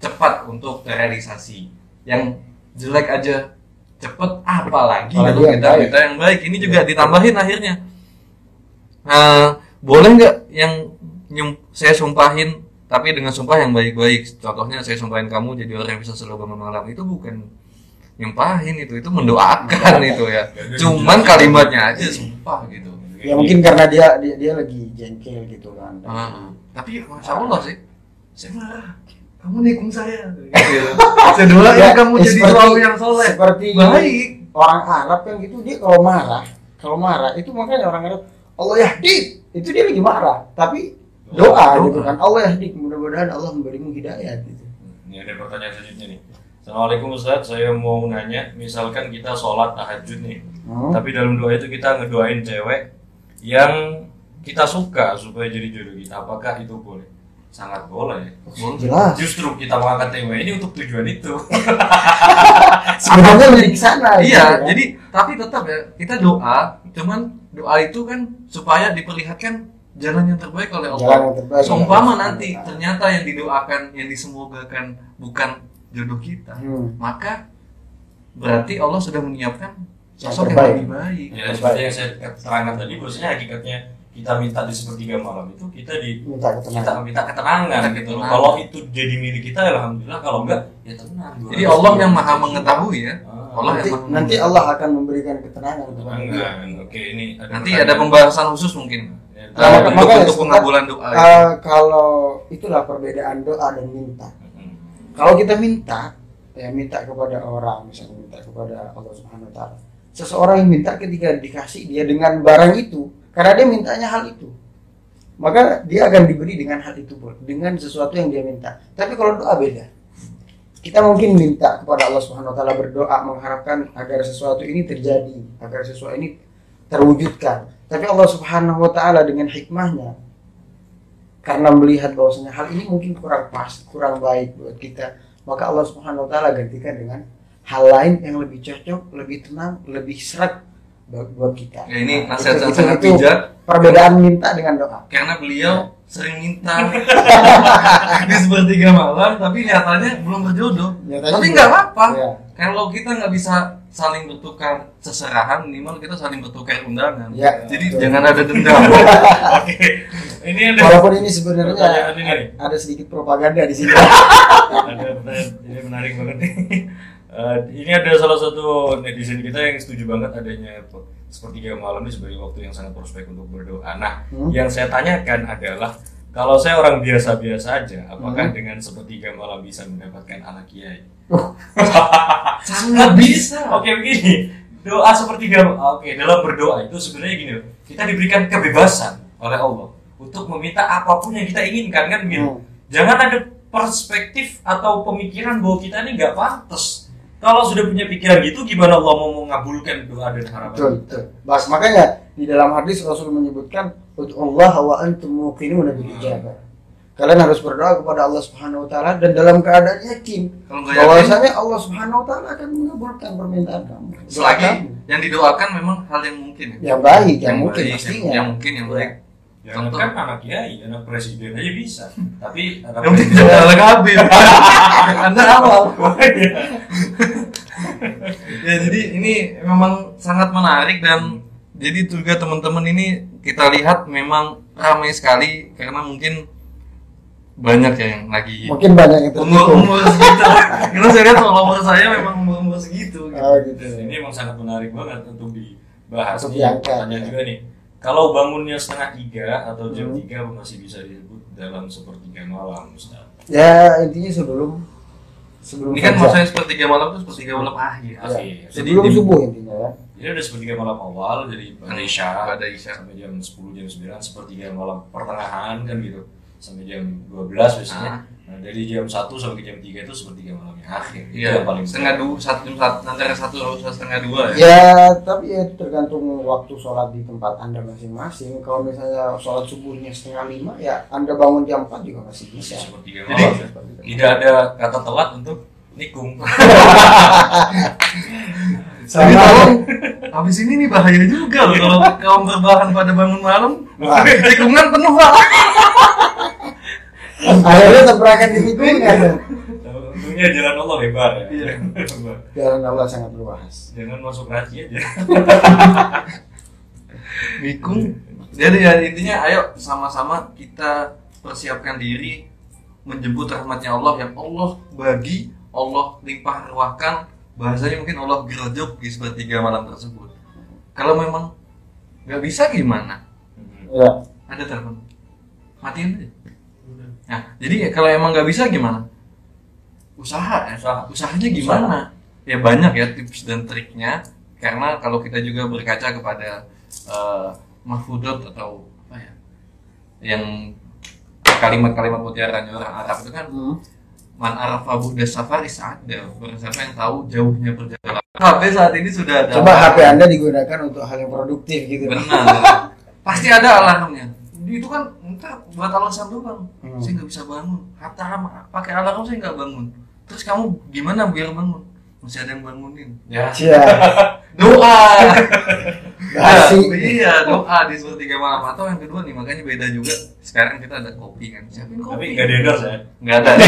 cepat untuk terrealisasi. Yang jelek aja cepet apalagi kalau kita baik. minta yang baik. Ini juga ditambahin akhirnya. Nah, boleh nggak yang nyum, saya sumpahin tapi dengan sumpah yang baik-baik? Contohnya saya sumpahin kamu jadi orang yang bisa selalu bangun malam. Itu bukan nyumpahin itu itu mendoakan itu ya. Cuman kalimatnya aja sumpah gitu ya mungkin karena dia dia, dia lagi jengkel gitu kan. Ah, tapi masya Allah sih? Saya marah. Kamu nikung saya. Gitu. saya doain Ya, kamu jadi seperti- suami yang soleh. seperti baik. orang Arab kan gitu dia kalau marah kalau marah itu makanya orang Arab Allah yahdi itu dia lagi marah tapi doa Doa. gitu kan Allah yahdi mudah-mudahan Allah memberimu hidayah gitu. Ini ada pertanyaan selanjutnya nih. Assalamualaikum Ustaz, saya mau nanya, misalkan kita sholat tahajud nih, Hmm. tapi dalam doa itu kita ngedoain cewek yang kita suka supaya jadi jodoh kita, apakah itu boleh? Sangat boleh. jelas Justru kita mengangkat cewek ini untuk tujuan itu. sebenarnya lebih ke sana Iya, kan. jadi tapi tetap ya kita doa, cuman doa itu kan supaya diperlihatkan jalan yang terbaik oleh Allah. Seumpama Allah nanti wa ternyata yang didoakan, yang disemogakan bukan jodoh kita. Hmm. maka berarti Allah sudah menyiapkan sosok yang, terbaik. lebih baik. ya seperti yang saya terangkan tadi, bahwasanya hakikatnya kita minta di sepertiga malam itu kita di minta kita minta ketenangan Minta gitu loh. Kalau itu jadi milik kita, ya alhamdulillah. Kalau enggak, ya tenang. Jadi Allah yang maha mengetahui ya. Ah, Allah nanti, yang nanti. Allah akan memberikan ketenangan kepada kita. Ketenangan. Oke, ini ada Nanti pertanyaan. ada pembahasan khusus mungkin Ya, Nah, uh, maka- untuk, untuk pengabulan doa. itu. Eh, kalau itulah perbedaan doa dan minta kalau kita minta ya minta kepada orang misalnya minta kepada Allah Subhanahu Wa Taala seseorang yang minta ketika dikasih dia dengan barang itu karena dia mintanya hal itu maka dia akan diberi dengan hal itu pun dengan sesuatu yang dia minta. Tapi kalau doa beda. Kita mungkin minta kepada Allah Subhanahu Wa Taala berdoa mengharapkan agar sesuatu ini terjadi agar sesuatu ini terwujudkan. Tapi Allah Subhanahu Wa Taala dengan hikmahnya karena melihat bahwasanya hal ini mungkin kurang pas, kurang baik buat kita, maka Allah Subhanahu wa taala gantikan dengan hal lain yang lebih cocok, lebih tenang, lebih seret buat, buat kita. Ya, ini Nah, nasihat itu- yang sangat itu bijak Perbedaan minta dengan doa. karena beliau sering minta di sepertiga malam tapi nyatanya belum berjodoh. Nyatanya tapi nggak apa-apa. Ya. Kalau kita nggak bisa saling bertukar seserahan, minimal kita saling bertukar undangan. Ya, Jadi betul. jangan ada dendam. Oke. Ini ada Walaupun ini sebenarnya ini nih. ada sedikit propaganda di sini. ada pertanyaan ini menarik banget nih. Eh, ini ada salah satu netizen kita yang setuju banget adanya pe- sepertiga malam ini sebagai waktu yang sangat prospek untuk berdoa. Nah, Hmm. yang saya tanyakan adalah kalau saya orang biasa-biasa aja, apakah Hmm. dengan sepertiga malam bisa mendapatkan anak kiai? Uh. Sangat bisa. Oke begini, doa sepertiga, oke dalam berdoa itu sebenarnya gini, loh, kita diberikan kebebasan oleh Allah untuk meminta apa pun yang kita inginkan kan gitu. Hmm. Jangan ada perspektif atau pemikiran bahwa kita ini nggak pantas. Kalau sudah punya pikiran gitu, gimana Allah mau mengabulkan doa dan harapan? Betul, betul. Bas, makanya di dalam hadis Rasul menyebutkan Allah wa antum muqinuna bil ijabah. Kalian harus berdoa kepada Allah Subhanahu wa taala dan dalam keadaan yakin bahwasanya Allah Subhanahu wa taala akan mengabulkan permintaan kamu. Selagi kamu. yang didoakan memang hal yang mungkin ya. yang baik, yang, mungkin baik, pastinya. yang, yang mungkin yang baik. Jangan Contoh. kan anak kiai, anak presiden aja bisa. Tapi anak Yang penting jangan anak Habib. Anda awal. Ya jadi ini memang sangat menarik dan jadi juga teman-teman ini kita lihat memang ramai sekali karena mungkin banyak ya yang lagi Mungkin banyak yang umur umur segitu. Karena saya lihat follower saya memang umur umur segitu. Gitu. Oh gitu. ini emang sangat menarik banget untuk dibahas. Untuk Nih, diangkat, pertanyaan ya. juga nih. Kalau bangunnya setengah tiga atau jam Hmm. tiga masih bisa disebut dalam sepertiga malam, Ustaz. Ya intinya sebelum sebelum Ini kan fajar. maksudnya sepertiga malam itu sepertiga malam akhir. Ya, Akhir. Jadi sebelum di- subuh intinya ya. Jadi ada sepertiga malam awal dari pada Hmm, Isya pada Isya. sampai jam 10 jam 9 sepertiga malam pertengahan kan gitu sampai jam 12 biasanya. Ah. Nah, dari jam 1 sampai jam 3 itu sepertiga malamnya akhir. Itu Iya, yang paling setengah dua, satu jam satu, antara satu sampai setengah dua ya. Ya, tapi ya itu tergantung waktu sholat di tempat anda masing-masing. Kalau misalnya sholat subuhnya setengah lima, ya anda bangun jam 4 juga masih bisa. Masih sepertiga Jadi, malam. ya. Tidak ada kata telat untuk nikung. Sama- tolong, habis ini nih bahaya juga loh kalau kaum berbahan pada bangun malam, tikungan penuh pak. Akhirnya tabrakan di tikungan. Untungnya jalan Allah lebar ya. Iya. Jalan Allah sangat luas. Jangan masuk raci aja. Mikung. Jadi ya intinya ayo sama-sama kita persiapkan diri menjemput rahmatnya Allah yang Allah bagi, Allah limpah ruahkan, bahasanya mungkin Allah gerjuk di sepertiga malam tersebut. Kalau memang nggak bisa gimana? Ya, Ada telepon. Matiin aja. Nah, jadi kalau emang nggak bisa gimana? Usaha ya. Usaha. Usahanya gimana? Ya banyak ya tips dan triknya. Karena kalau kita juga berkaca kepada eh, mahfudot atau apa ya, yang kalimat-kalimat mutiaranya orang Arab itu kan hmm. man arafa bu'da safari ada barang siapa yang tahu jauhnya perjalanan HP saat ini sudah ada coba alarm. HP anda digunakan untuk hal yang produktif gitu. benar pasti ada alarmnya itu kan entar buat alasan doang. Hmm. saya nggak bisa bangun. Hatta pakai alarm saya nggak bangun. Terus kamu gimana biar bangun? Masih ada yang bangunin. Ya. Cia, doa. Basi. iya doa di sepertiga malam. Atau yang kedua nih makanya beda juga. Sekarang kita ada kopi kan. Siapin kopi Tapi nggak di endorse ya. nggak ada.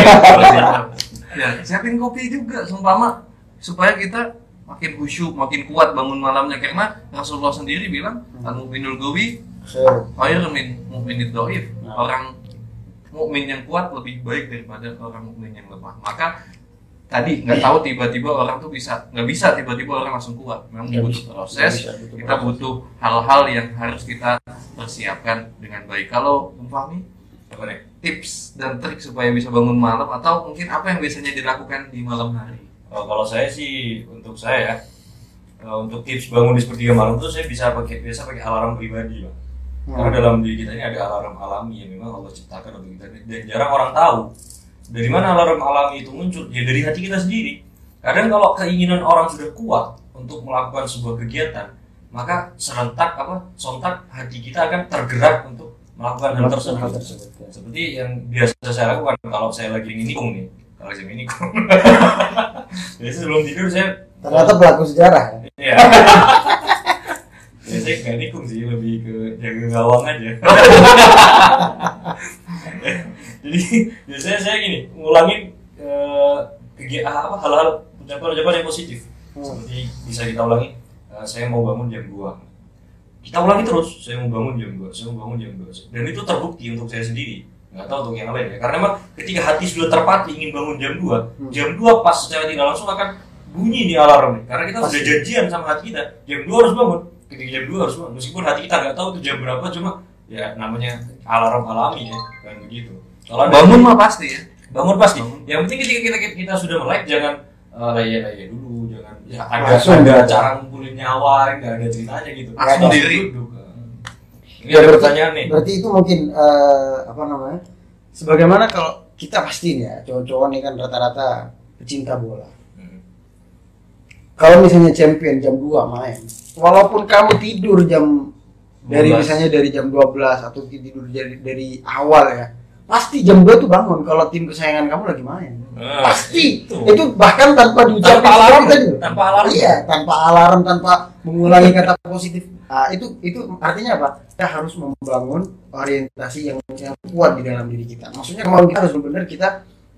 Ya siapin kopi juga sumpama supaya kita makin khusyuk makin kuat bangun malamnya. Karena Rasulullah sendiri bilang al mukminul gawi Sure. khairun min mukminid dhaif Nah. orang mukmin yang kuat lebih baik daripada orang mukmin yang lemah maka tadi nggak tahu tiba-tiba orang tuh bisa nggak bisa tiba-tiba orang langsung kuat memang Nggak butuh bisa. proses bisa, butuh kita proses. butuh hal-hal yang harus kita persiapkan dengan baik kalau Fahmi tips dan trik supaya bisa bangun malam atau mungkin apa yang biasanya dilakukan di malam hari Oh, kalau saya sih untuk saya eh, untuk tips bangun di sepertiga malam tuh saya bisa pakai biasa pakai alarm pribadi, Pak. Karena Hmm. dalam diri kita ini ada alarm alami yang memang Allah ciptakan untuk kita dan jarang orang tahu dari mana alarm alami itu muncul. Ya dari hati kita sendiri. Kadang kalau keinginan orang sudah kuat untuk melakukan sebuah kegiatan, maka serentak apa sontak hati kita akan tergerak untuk melakukan hal tersebut. hal tersebut, ya. Seperti yang biasa saya lakukan kalau saya lagi nikung nih, kalau saya nikung. Biasanya sebelum tidur saya ternyata pelaku sejarah ya. Iya. Biasanya nggak nikung sih, lebih ke jaga gawang aja. Jadi biasanya saya gini, ngulangin eh, kegiatan apa hal-hal ucapan-ucapan yang positif. Hmm. Seperti bisa kita ulangi, eh, saya mau bangun jam 2. Kita ulangi terus, saya mau bangun jam 2, saya mau bangun jam 2. Dan itu terbukti untuk saya sendiri. Nggak tahu untuk yang lain ya. Karena memang ketika hati sudah terpatri ingin bangun jam 2, Hmm. jam 2 pas secara tidak langsung akan bunyi nih alarmnya. Karena kita sudah Pasti. janjian sama hati kita, jam 2 harus bangun. Ketika jam 2 harus bangun. Meskipun hati kita nggak tahu itu jam berapa, cuma ya namanya alarm alami ya, kan begitu. Kalau bangun mah pasti ya bangun pasti. Bangun. Yang penting ketika kita kita, kita sudah melek jangan uh, laya-laya dulu, jangan ya ada Langsung ada cara ngumpulin nyawa, nggak ada ceritanya gitu. Langsung Langsung diri. duduk. Ini Ya, ada berarti- pertanyaan nih. Berarti itu mungkin eh, apa namanya? Sebagaimana kalau kita pasti nih ya, cowok-cowok nih kan rata-rata pecinta bola. Hmm. Kalau misalnya champion jam 2 main, walaupun kamu tidur jam dari 12. misalnya dari jam 12 atau tidur dari dari awal ya, pasti jam 2 tuh bangun kalau tim kesayangan kamu lagi main. Nah, pasti itu. itu. bahkan tanpa diucapkan Tanpa alarm, juga. tanpa alarm. iya tanpa alarm tanpa mengulangi kata positif nah, itu itu artinya apa kita harus membangun orientasi yang yang kuat di dalam diri kita maksudnya kemauan kita harus benar kita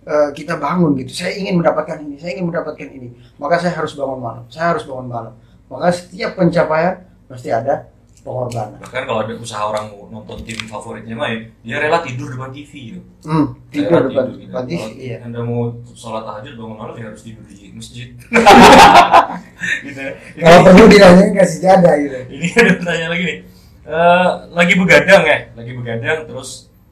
eh, kita bangun gitu saya ingin mendapatkan ini saya ingin mendapatkan ini maka saya harus bangun malam saya harus bangun malam maka setiap pencapaian pasti ada pengorbanan. Bahkan kalau ada usaha orang mau nonton tim favoritnya main, dia rela tidur depan TV gitu. hmm, tidur Rela depan gitu. depan TV Kalau iya. Anda mau sholat tahajud bangun malam ya harus tidur di masjid. gitu. Ya. Ini- kalau perlu ditanyain kasih jada gitu. Ini ada pertanyaan lagi nih. Eh, lagi begadang ya? Lagi begadang terus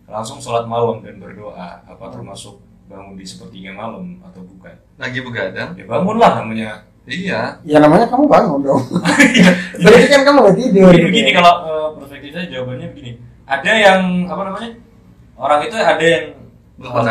langsung sholat malam dan berdoa. Apa termasuk bangun di sepertiga malam atau bukan? Lagi begadang? Ya bangunlah namanya iya ya namanya kamu bangun dong Iya. berarti kan kamu nggak tidur begini, gitu. begini kalau eh, perspektif saya jawabannya begini ada yang apa namanya orang itu ada yang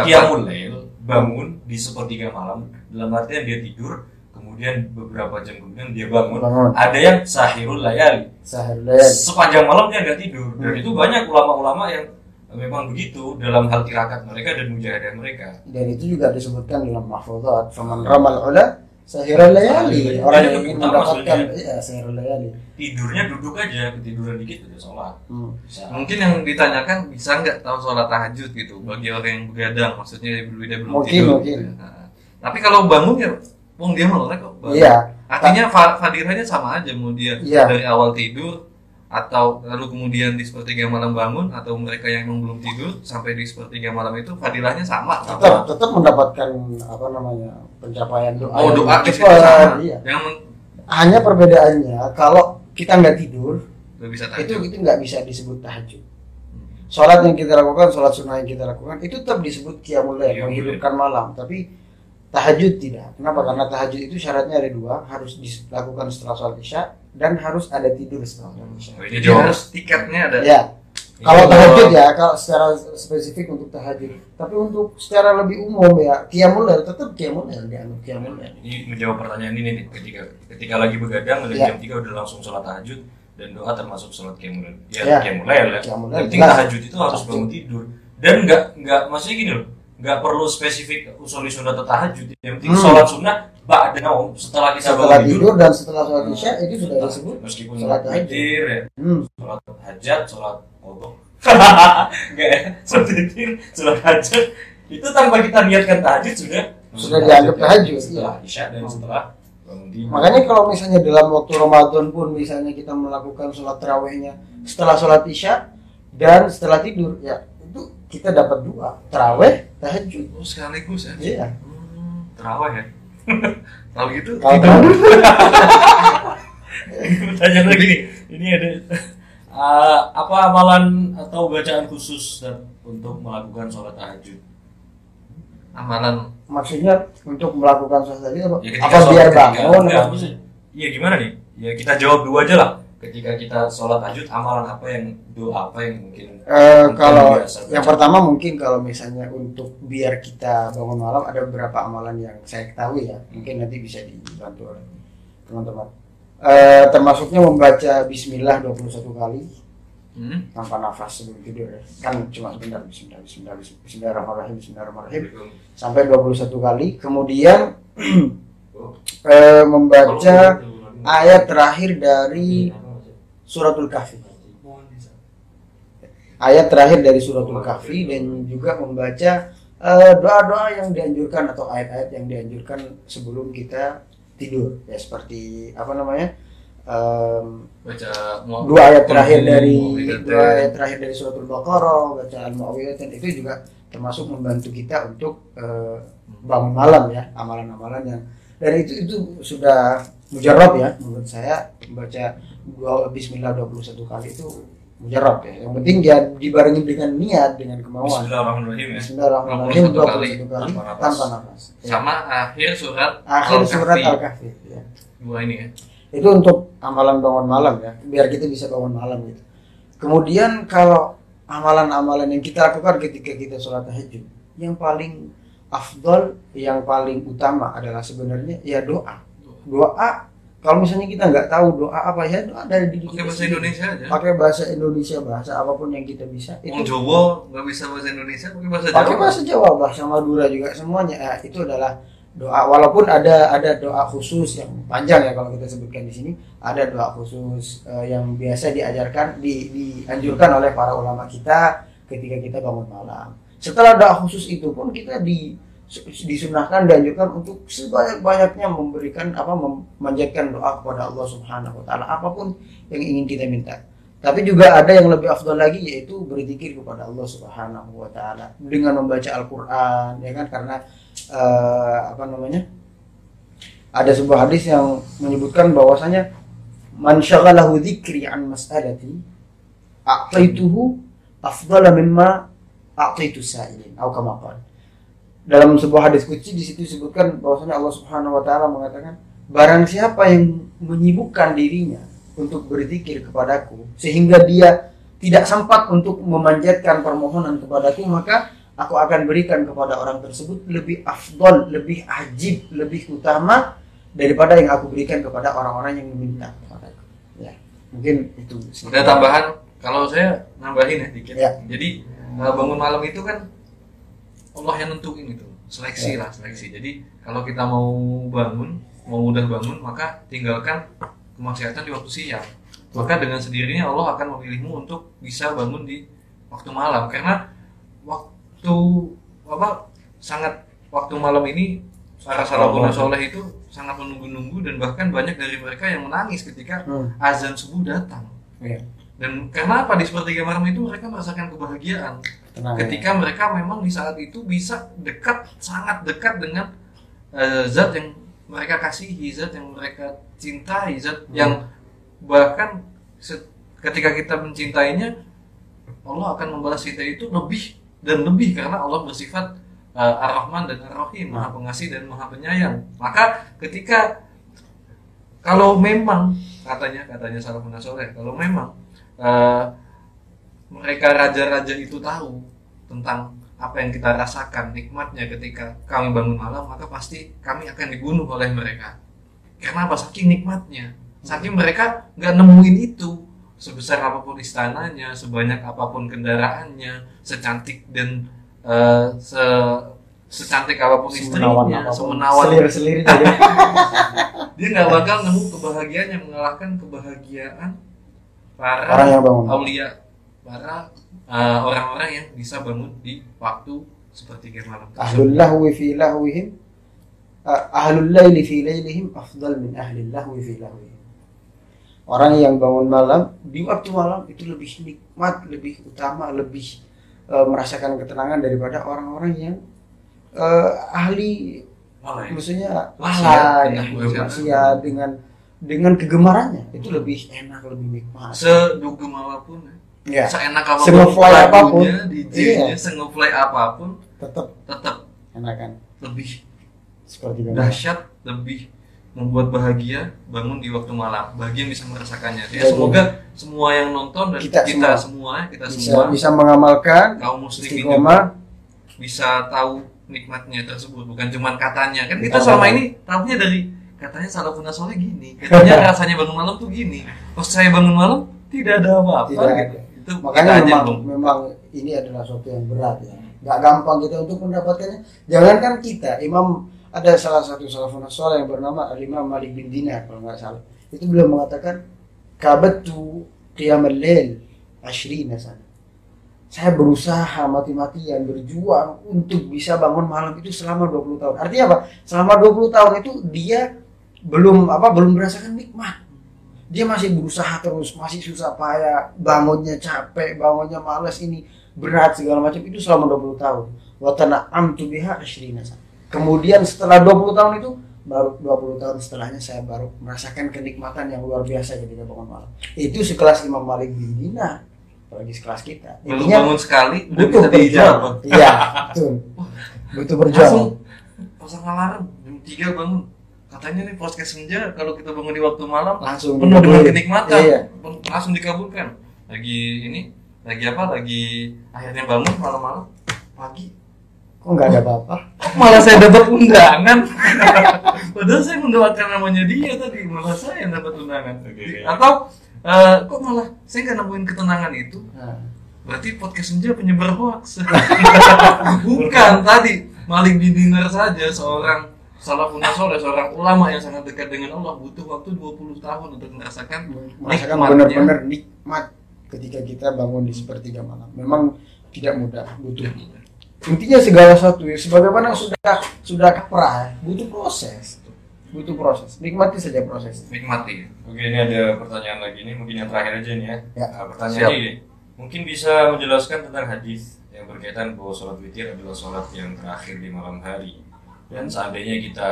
qiyamul lail bangun di sepertiga malam dalam artian dia tidur kemudian beberapa jam kemudian dia bangun, Bangun. ada yang sahirul layali sahur layali. sepanjang malam dia nggak tidur dan Hmm. itu banyak ulama-ulama yang memang begitu dalam hal tirakat mereka dan mujahadah mereka dan itu juga disebutkan dalam mahfudzat faman ramal ula sahirul layali orang yang lebih ingin mendapatkan iya sahirul layali tidurnya duduk aja ketiduran dikit udah sholat hmm. Bisa. mungkin yang ditanyakan bisa nggak tahu sholat tahajud gitu bagi orang yang begadang maksudnya dia belum Mungkin, tidur mungkin. Nah, tapi kalau bangun ya Wong dia melek kok bangun. iya artinya fa- fadilahnya sama aja mau dia Iya. dari awal tidur atau lalu kemudian di sepertiga malam bangun atau mereka yang emang belum tidur sampai di sepertiga malam itu fadilahnya sama tetap tetap mendapatkan apa namanya pencapaian doa oh doa di situ cepat, sama. iya. yang hanya perbedaannya kalau kita nggak tidur bisa itu tahajud. itu nggak bisa disebut tahajud. Sholat yang kita lakukan sholat sunnah yang kita lakukan itu tetap disebut lail Qiyamul menghidupkan malam. Tapi tahajud tidak. Kenapa? Karena tahajud itu syaratnya ada dua. Harus dilakukan setelah sholat isya dan harus ada tidur setelah sholat isya. Oh, jadi harus tiketnya ada? Ya. Kalau tahajud ya kalau secara spesifik untuk tahajud. Tapi untuk secara lebih umum ya qiyamul lail tetap qiyamul lail dianggap qiyamul lail ini menjawab pertanyaan ini nih. Ketika ketika lagi begadang dari Ya. jam 3 udah langsung sholat tahajud dan doa termasuk sholat qiyamul lail. Ya. ya. qiyamul lail ya. Qiyamul lail, penting jelas. tahajud itu harus bangun tidur. Dan nggak nggak maksudnya gini loh nggak perlu spesifik usul sunnah atau tahajud yang penting Hmm. sholat sunnah ba'da naum setelah kita setelah tidur tidur. dan setelah sholat isya itu sudah Nah, disebut meskipun sholat tahajud. ya. Hmm. sholat hajat sholat kodok enggak ya? Sholat witir sholat hajat. Itu tanpa kita niatkan tahajud sudah. Sudah dianggap tahajud, setelah isya dan setelah bangun tidur. Makanya kalau misalnya dalam waktu Ramadan pun misalnya kita melakukan sholat terawihnya setelah sholat isya dan setelah tidur ya kita dapat dua. Terawih tahajud. oh sekaligus ya? Iya. Hmm, terawih ya? Kalau gitu Kalau tidur terawih. pertanyaan lagi. Nih ini ada uh, apa amalan atau bacaan khusus dan untuk melakukan sholat tahajud? Amalan. Maksudnya untuk melakukan sholat tadi apa? ya apa sholat- biar bangun? iya gimana nih? Ya kita jawab dua aja lah ketika kita sholat tahajud amalan apa yang doa apa yang mungkin mungkin kalau biasa yang baca? pertama mungkin kalau misalnya untuk biar kita bangun malam ada beberapa amalan yang saya ketahui ya. Mungkin nanti bisa dibantu oleh teman-teman. Eh, termasuknya membaca Bismillah 21 kali. Hmm. tanpa nafas sebelum tidur ya. kan cuma sebentar bismillah bismillah bismillah bismillahirrahmanirrahim. Bismillahirrahmanirrahim sampai 21 kali. Kemudian eh, membaca ayat terakhir dari suratul kahfi. Ayat terakhir dari suratul kahfi dan juga membaca eh, doa-doa yang dianjurkan atau ayat-ayat yang dianjurkan sebelum kita tidur. Ya seperti apa namanya? Em, baca dua ayat terakhir dari dua ayat terakhir dari suratul baqarah baca al muawwidhatain itu juga termasuk membantu kita untuk eh, bangun malam ya amalan-amalan yang dan itu itu sudah mujarab ya menurut saya membaca Bismillah 21 kali itu mujarab ya yang penting dia dibarengi dengan niat dengan kemauan Bismillahirrahmanirrahim ya. Bismillahirrahmanirrahim 21 21 kali kali tanpa nafas. tanpa nafas Ya. sama akhir surat akhir Al-Kahfi. surat al-kahfi ya. dua ini ya itu untuk amalan bangun malam ya biar kita bisa bangun malam gitu kemudian kalau amalan-amalan yang kita lakukan ketika kita sholat tahajud yang paling afdol yang paling utama adalah sebenarnya ya doa doa kalau misalnya kita nggak tahu doa apa ya doa dari diri pakai bahasa. Indonesia aja. Pakai bahasa Indonesia bahasa apa pun yang kita bisa. Itu Jawa nggak bisa bahasa Indonesia pakai bahasa Jawa. pakai bahasa Jawa bahasa Madura juga semuanya. Eh, itu adalah doa. Walaupun ada ada doa khusus yang panjang ya kalau kita sebutkan di sini. Ada doa khusus eh, yang biasa diajarkan di, dianjurkan oleh para ulama kita ketika kita bangun malam. Setelah doa khusus itu pun kita di disunahkan dianjurkan untuk sebanyak-banyaknya memberikan apa memanjatkan doa kepada Allah Subhanahu wa taala apa pun yang ingin kita minta tapi juga ada yang lebih afdal lagi yaitu berzikir kepada Allah Subhanahu wa taala dengan membaca Al-Qur'an ya kan karena eh, apa namanya? Ada sebuah hadis yang menyebutkan bahwasanya man syaghalahu dzikri an mas'alati a'taituhu afdala mimma a'taitu sa'ilin atau kama qala. Dalam sebuah hadis kunci di situ disebutkan bahwasanya Allah Subhanahu wa taala mengatakan barang siapa yang menyibukkan dirinya untuk berzikir kepadaku sehingga dia tidak sempat untuk memanjatkan permohonan kepadaku maka aku akan berikan kepada orang tersebut lebih afdol, lebih ajib, lebih utama daripada yang aku berikan kepada orang-orang yang meminta kepadaku. Ya, mungkin itu. Ada tambahan kalau saya nambahin ya dikit. Ya. Jadi eh, bangun malam itu kan Allah yang nentuin itu. Seleksi Ya. lah, seleksi. Jadi kalau kita mau bangun, mau mudah bangun, maka tinggalkan kemaksiatan di waktu siang. Maka dengan sendirinya Allah akan memilihmu untuk bisa bangun di waktu malam karena waktu apa sangat waktu malam ini para salafun soleh itu sangat menunggu-nunggu dan bahkan banyak dari mereka yang menangis ketika Hmm. azan subuh datang. Ya, Dan karena apa di sepertiga malam itu mereka merasakan kebahagiaan tenang. ketika mereka memang di saat itu bisa dekat sangat dekat dengan eh, zat yang mereka kasihi, zat yang mereka cintai, zat Hmm. yang bahkan ketika kita mencintainya Allah akan membalas kita itu lebih dan lebih karena Allah bersifat eh, Ar-Rahman dan Ar-Rahim, Maha Pengasih dan Maha Penyayang. Maka ketika kalau memang katanya katanya salafun soleh kalau memang eh, mereka raja-raja itu tahu tentang apa yang kita rasakan nikmatnya ketika kami bangun malam maka pasti kami akan dibunuh oleh mereka karena apa saking nikmatnya saking mereka nggak nemuin itu sebesar apa pun istananya sebanyak apa pun kendaraannya secantik dan eh, se secantik apa pun Semenawan istrinya apa pun. semenawan Selir-selir aja. dia nggak bakal nemu kebahagiaan yang mengalahkan kebahagiaan para Orang yang bangun. aulia para uh, orang-orang yang bisa bangun di waktu seperti malam Ahlul lahwi fi lahwihim ah, Ahlul laili fi lailihim afdal min ahlil lahwi fi lahwihim Orang yang bangun malam di waktu malam itu lebih nikmat, lebih utama, lebih eh, merasakan ketenangan daripada orang-orang yang eh, ahli Malah ya. maksudnya lalai, dengan maksiat. maksiat dengan dengan kegemarannya itu lebih enak, lebih nikmat. sedugem apa pun Ya, seenak apa pun Sengefly apa pun. DJ-nya, Iya. sengefly apa pun tetap tetap enak kan lebih seperti dahsyat lebih. Membuat bahagia bangun di waktu malam. Bahagia bisa merasakannya. Jadi, ya semoga semua yang nonton dan kita kita, semua. semua kita bisa semua bisa mengamalkan kaum muslimin juga bisa tahu nikmatnya tersebut. Bukan cuma katanya. Kan kita Bukan selama ini tahunya dari katanya salafun soleh gini. Katanya rasanya bangun malam tuh gini. Pas saya bangun malam tidak ada apa-apa tidak gitu. ada itu makanya kita aja, memang memang ini adalah suatu yang berat ya. Nggak gampang kita untuk mendapatkannya. Jangankan kita. Imam ada salah satu salafun soleh yang bernama imam Malik bin Dinar kalau nggak salah. Itu beliau mengatakan kabatu qiyamul lail ashrina sana. Saya berusaha mati-matian berjuang untuk bisa bangun malam itu selama 20 tahun. Artinya apa? Selama 20 tahun itu dia belum apa belum merasakan nikmat dia masih berusaha terus masih susah payah bangunnya capek bangunnya males ini berat segala macam. Itu selama 20 tahun. Watana amtu biha ashrina kemudian setelah 20 tahun itu baru 20 tahun setelahnya saya baru merasakan kenikmatan yang luar biasa ketika bangun malam. Itu sekelas Imam Malik bin Dinar apalagi sekelas kita. Intinya bangun sekali butuh bisa dijawab. berjuang iya betul. Butuh berjuang pasang alarm jam 3 bangun katanya nih podcast senja kalau kita bangun di waktu malam langsung penuh dengan kenikmatan. Iya. langsung dikabulkan. Lagi ini lagi apa? Lagi akhirnya bangun malam-malam. Pagi. Kok nggak ada apa-apa? Kok malah saya dapat undangan? Padahal saya mendoakan namanya dia tadi. Malah saya yang dapat undangan. Oke. atau eh, kok malah saya nggak nemuin ketenangan itu? Nah, berarti podcast senja penyebar hoax. Bukan tadi. Maling bin dinar saja seorang salafun soleh seorang ulama yang sangat dekat dengan Allah butuh waktu 20 tahun untuk merasakan merasakan nikmatnya. benar-benar nikmat ketika kita bangun di sepertiga malam memang tidak mudah butuh intinya segala sesuatu ya sebagaimana sudah sudah kaprah butuh proses butuh proses nikmati saja proses nikmati Oke, ini ada pertanyaan lagi nih, mungkin yang terakhir aja nih ya. Ya. Nah, pertanyaannya ini, mungkin bisa menjelaskan tentang hadis yang berkaitan bahwa sholat witir adalah sholat yang terakhir di malam hari. Dan seandainya kita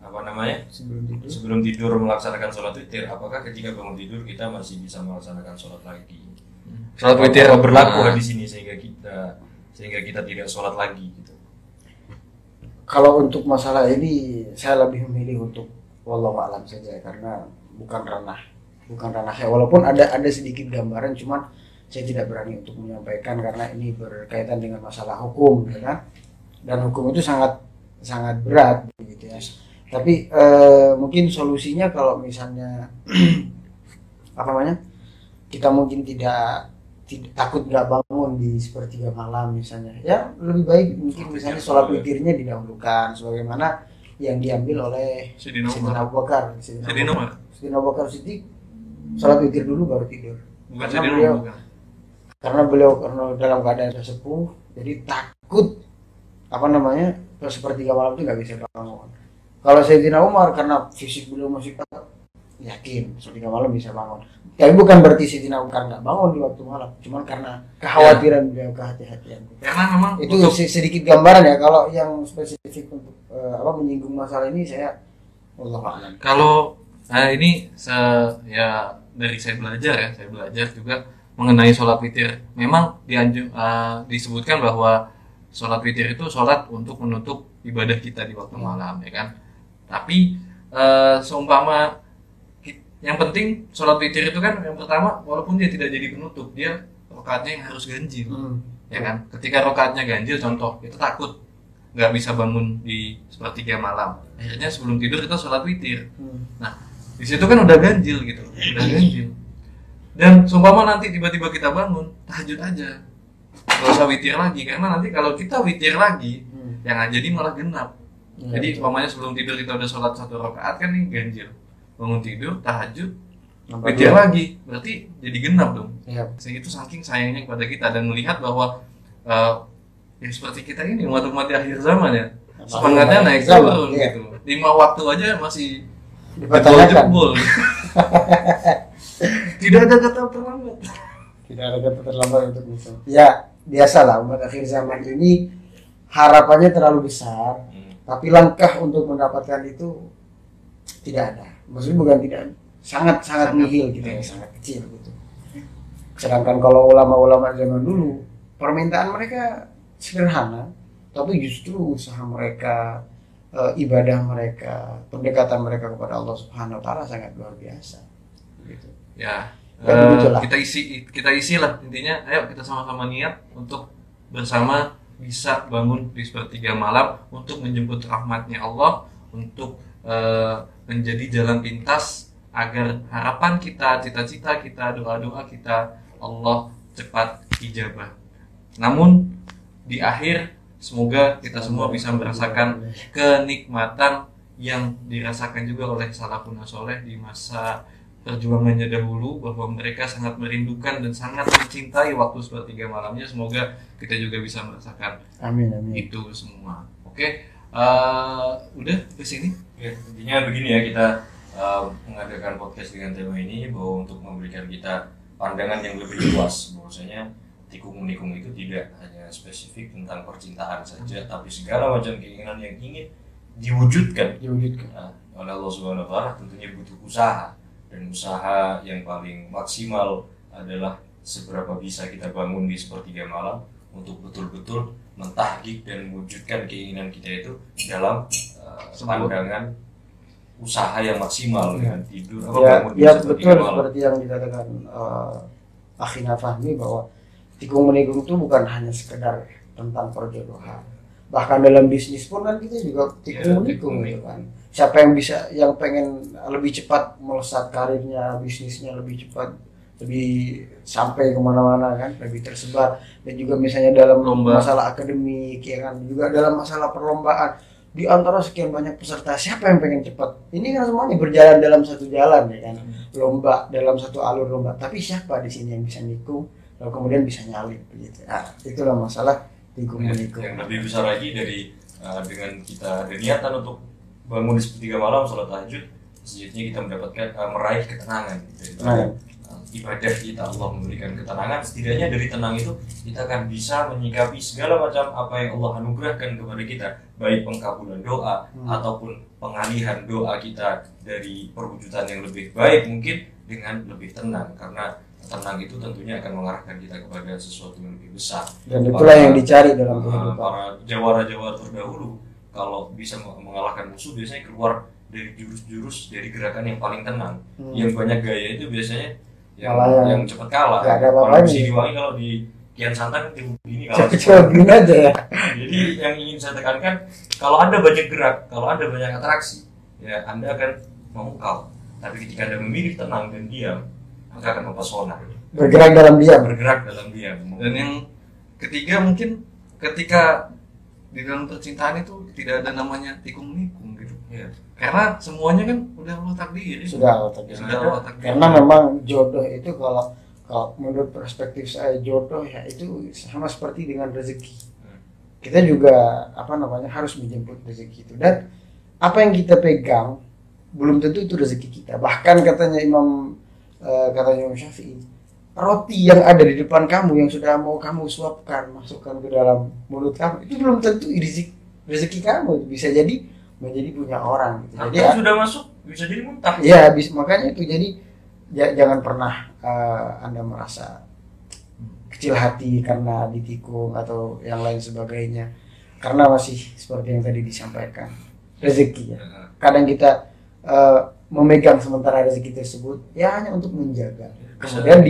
apa namanya sebelum tidur sebelum tidur melaksanakan sholat witir, apakah ketika bangun tidur kita masih bisa melaksanakan sholat lagi? Sholat witir berlaku Nah. hadis ini sehingga kita sehingga kita tidak sholat lagi gitu. kalau untuk masalah ini saya lebih memilih untuk wallahu alam saja karena bukan ranah bukan ranah saya walaupun ada ada sedikit gambaran cuman saya tidak berani untuk menyampaikan karena ini berkaitan dengan masalah hukum ya kan dan hukum itu sangat sangat berat gitu ya. Tapi eh, mungkin solusinya kalau misalnya apa namanya kita mungkin tidak tidak takut nggak bangun di sepertiga malam misalnya. Ya lebih baik mungkin misalnya sholat witirnya didahulukan sebagaimana yang diambil oleh Umar. Abu Bakar. Abu- Bakar. Siddiq sholat witir dulu baru tidur. Bukan Karena beliau- bukan. karena beliau karena dalam keadaan sudah sepuh jadi takut apa namanya kalau sepertiga malam itu nggak bisa bangun. Kalau Sayyidina Umar karena fisik beliau masih kuat yakin sepertiga malam bisa bangun. Tapi bukan berarti Sayyidina Umar nggak bangun di waktu malam. Cuman karena kekhawatiran beliau kehati-hatian. Karena memang itu untuk se- sedikit gambaran ya kalau yang spesifik untuk eh, apa menyinggung masalah ini saya Allah kalau nah ini se- ya dari saya belajar ya saya belajar juga mengenai sholat witir. Memang dianjur eh, disebutkan bahwa sholat witir itu sholat untuk menutup ibadah kita di waktu malam ya kan tapi eh, seumpama yang penting sholat witir itu kan yang pertama walaupun dia tidak jadi penutup dia rokaatnya yang harus ganjil Hmm. ya kan ketika rokaatnya ganjil contoh kita takut nggak bisa bangun di sepertiga malam akhirnya sebelum tidur kita sholat witir Hmm. Nah, di situ kan udah ganjil gitu, udah ganjil. Dan seumpama nanti tiba-tiba kita bangun, tahajud aja. Gak usah witir lagi, karena nanti kalau kita witir lagi, Hmm. yang jadi malah genap. Ya, Jadi umpamanya sebelum tidur kita udah sholat satu rakaat kan nih ganjil. Bangun tidur, tahajud, witir lagi, berarti jadi genap dong. Ya, itu saking sayangnya kepada kita dan melihat bahwa eh, yang seperti kita ini umat-umat di akhir zaman ya, semangatnya naik turun iya. gitu. Lima waktu aja masih jebol Tidak ada kata terlambat. Tidak ada kata terlambat untuk bisa. Ya, biasalah umat akhir zaman ini harapannya terlalu besar, Hmm. tapi langkah untuk mendapatkan itu tidak ada. Maksudnya bukan tidak, sangat sangat nihil gitu ya, sangat kecil gitu. Sedangkan kalau ulama-ulama zaman dulu, permintaan mereka sederhana, tapi justru usaha mereka, eh, ibadah mereka, pendekatan mereka kepada Allah Subhanahu Wa Taala sangat luar biasa. Gitu. Ya, Eh, kita isi kita isi lah intinya. Ayo kita sama-sama niat untuk bersama bisa bangun di sepertiga malam untuk menjemput rahmatnya Allah, untuk eh, menjadi jalan pintas agar harapan kita, cita-cita kita, doa-doa kita Allah cepat ijabah. Namun di akhir semoga kita semua bisa merasakan kenikmatan yang dirasakan juga oleh salafun soleh di masa perjuangannya dahulu bahwa mereka sangat merindukan dan sangat mencintai waktu sepertiga malamnya. Semoga kita juga bisa merasakan Amin amin. itu semua. Oke eh, udah ke sini? Ya, intinya begini ya kita uh, mengadakan podcast dengan tema ini bahwa untuk memberikan kita pandangan yang lebih luas. Bahwasanya tikung menikung itu tidak hanya spesifik tentang percintaan saja tapi segala macam keinginan yang ingin diwujudkan. Diwujudkan. Nah, oleh Allah Subhanahu wa taala tentunya butuh usaha dan usaha yang paling maksimal adalah seberapa bisa kita bangun di sepertiga malam untuk betul-betul mentahkik dan mewujudkan keinginan kita itu dalam uh, pandangan usaha yang maksimal Ya. dengan tidur apa Ya, bangun di ya sepertiga betul malam. seperti yang dikatakan uh, Akhina Fahmi bahwa tikung menikung itu bukan hanya sekedar tentang perjodohan. Bahkan dalam bisnis pun kan kita juga tikung Ya, menikung tikung gitu kan. Siapa yang bisa yang pengen lebih cepat melesat karirnya, bisnisnya lebih cepat lebih sampai ke mana-mana kan lebih tersebar. Dan juga misalnya dalam Lomba. masalah akademik ya kan juga dalam masalah perlombaan. Di antara sekian banyak peserta siapa yang pengen cepat? Ini kan semuanya berjalan dalam satu jalan ya kan. Lomba dalam satu alur lomba. Tapi siapa di sini yang bisa nikung lalu kemudian bisa nyalip begitu nah, itulah masalah tikung menikung yang lebih besar lagi dari uh, dengan kita ada niatan untuk bangun di sepertiga malam sholat tahajud sejatinya kita mendapatkan uh, meraih ketenangan dari Nah, uh, ibadah kita Allah memberikan ketenangan. Setidaknya dari tenang itu kita akan bisa menyikapi segala macam apa yang Allah anugerahkan kepada kita. Baik pengkabulan doa Hmm. ataupun pengalihan doa kita dari perwujudan yang lebih baik mungkin dengan lebih tenang. Karena tenang itu tentunya akan mengarahkan kita kepada sesuatu yang lebih besar. Dan itulah yang dicari dalam Uh, kehidupan. para jawara-jawara terdahulu kalau bisa meng- mengalahkan musuh biasanya keluar dari jurus-jurus dari gerakan yang paling tenang. Hmm. yang banyak gaya itu biasanya yang, Malah yang yang cepat kalah. Ada kalau mesti diwangi kalau di Kian Santan kan tim ini kalah. Coba gini aja ya. Jadi yang ingin saya tekankan kalau anda banyak gerak kalau anda banyak atraksi ya anda akan memukau. Tapi ketika anda memilih tenang dan diam maka akan mempesona. Bergerak dalam diam. Bergerak dalam diam. Dan yang ketiga mungkin ketika di dalam percintaan itu tidak ada namanya tikung nikung gitu. Ya. karena semuanya kan udah Allah takdir sudah Allah takdir. sudah Allah takdir karena memang jodoh itu kalau kalau menurut perspektif saya jodoh ya itu sama seperti dengan rezeki. Kita juga apa namanya harus menjemput rezeki itu. Dan apa yang kita pegang belum tentu itu rezeki kita. Bahkan katanya Imam eh, katanya Imam Syafi'i roti yang ada di depan kamu yang sudah mau kamu suapkan masukkan ke dalam mulut kamu itu belum tentu rezeki rezeki kamu bisa jadi menjadi punya orang gitu. jadi Atau sudah masuk bisa jadi muntah Iya, habis makanya itu jadi ja- jangan pernah eh, anda merasa kecil hati karena ditikung atau yang lain sebagainya. Karena masih seperti yang tadi disampaikan rezeki ya. Kadang kita eh, memegang sementara rezeki tersebut ya hanya untuk menjaga. Kemudian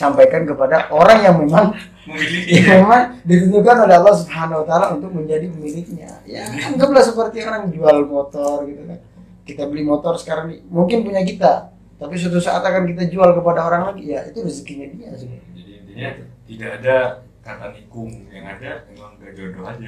disampaikan kepada orang yang memang memiliki yang memang ditentukan oleh Allah Subhanahu wa taala untuk menjadi pemiliknya. Ya, anggaplah seperti orang jual motor gitu kan. Kita beli motor sekarang nih, mungkin punya kita, tapi suatu saat akan kita jual kepada orang lagi, ya itu rezekinya dia sih. Jadi intinya tidak ada kata nikung yang ada emang gak jodoh aja.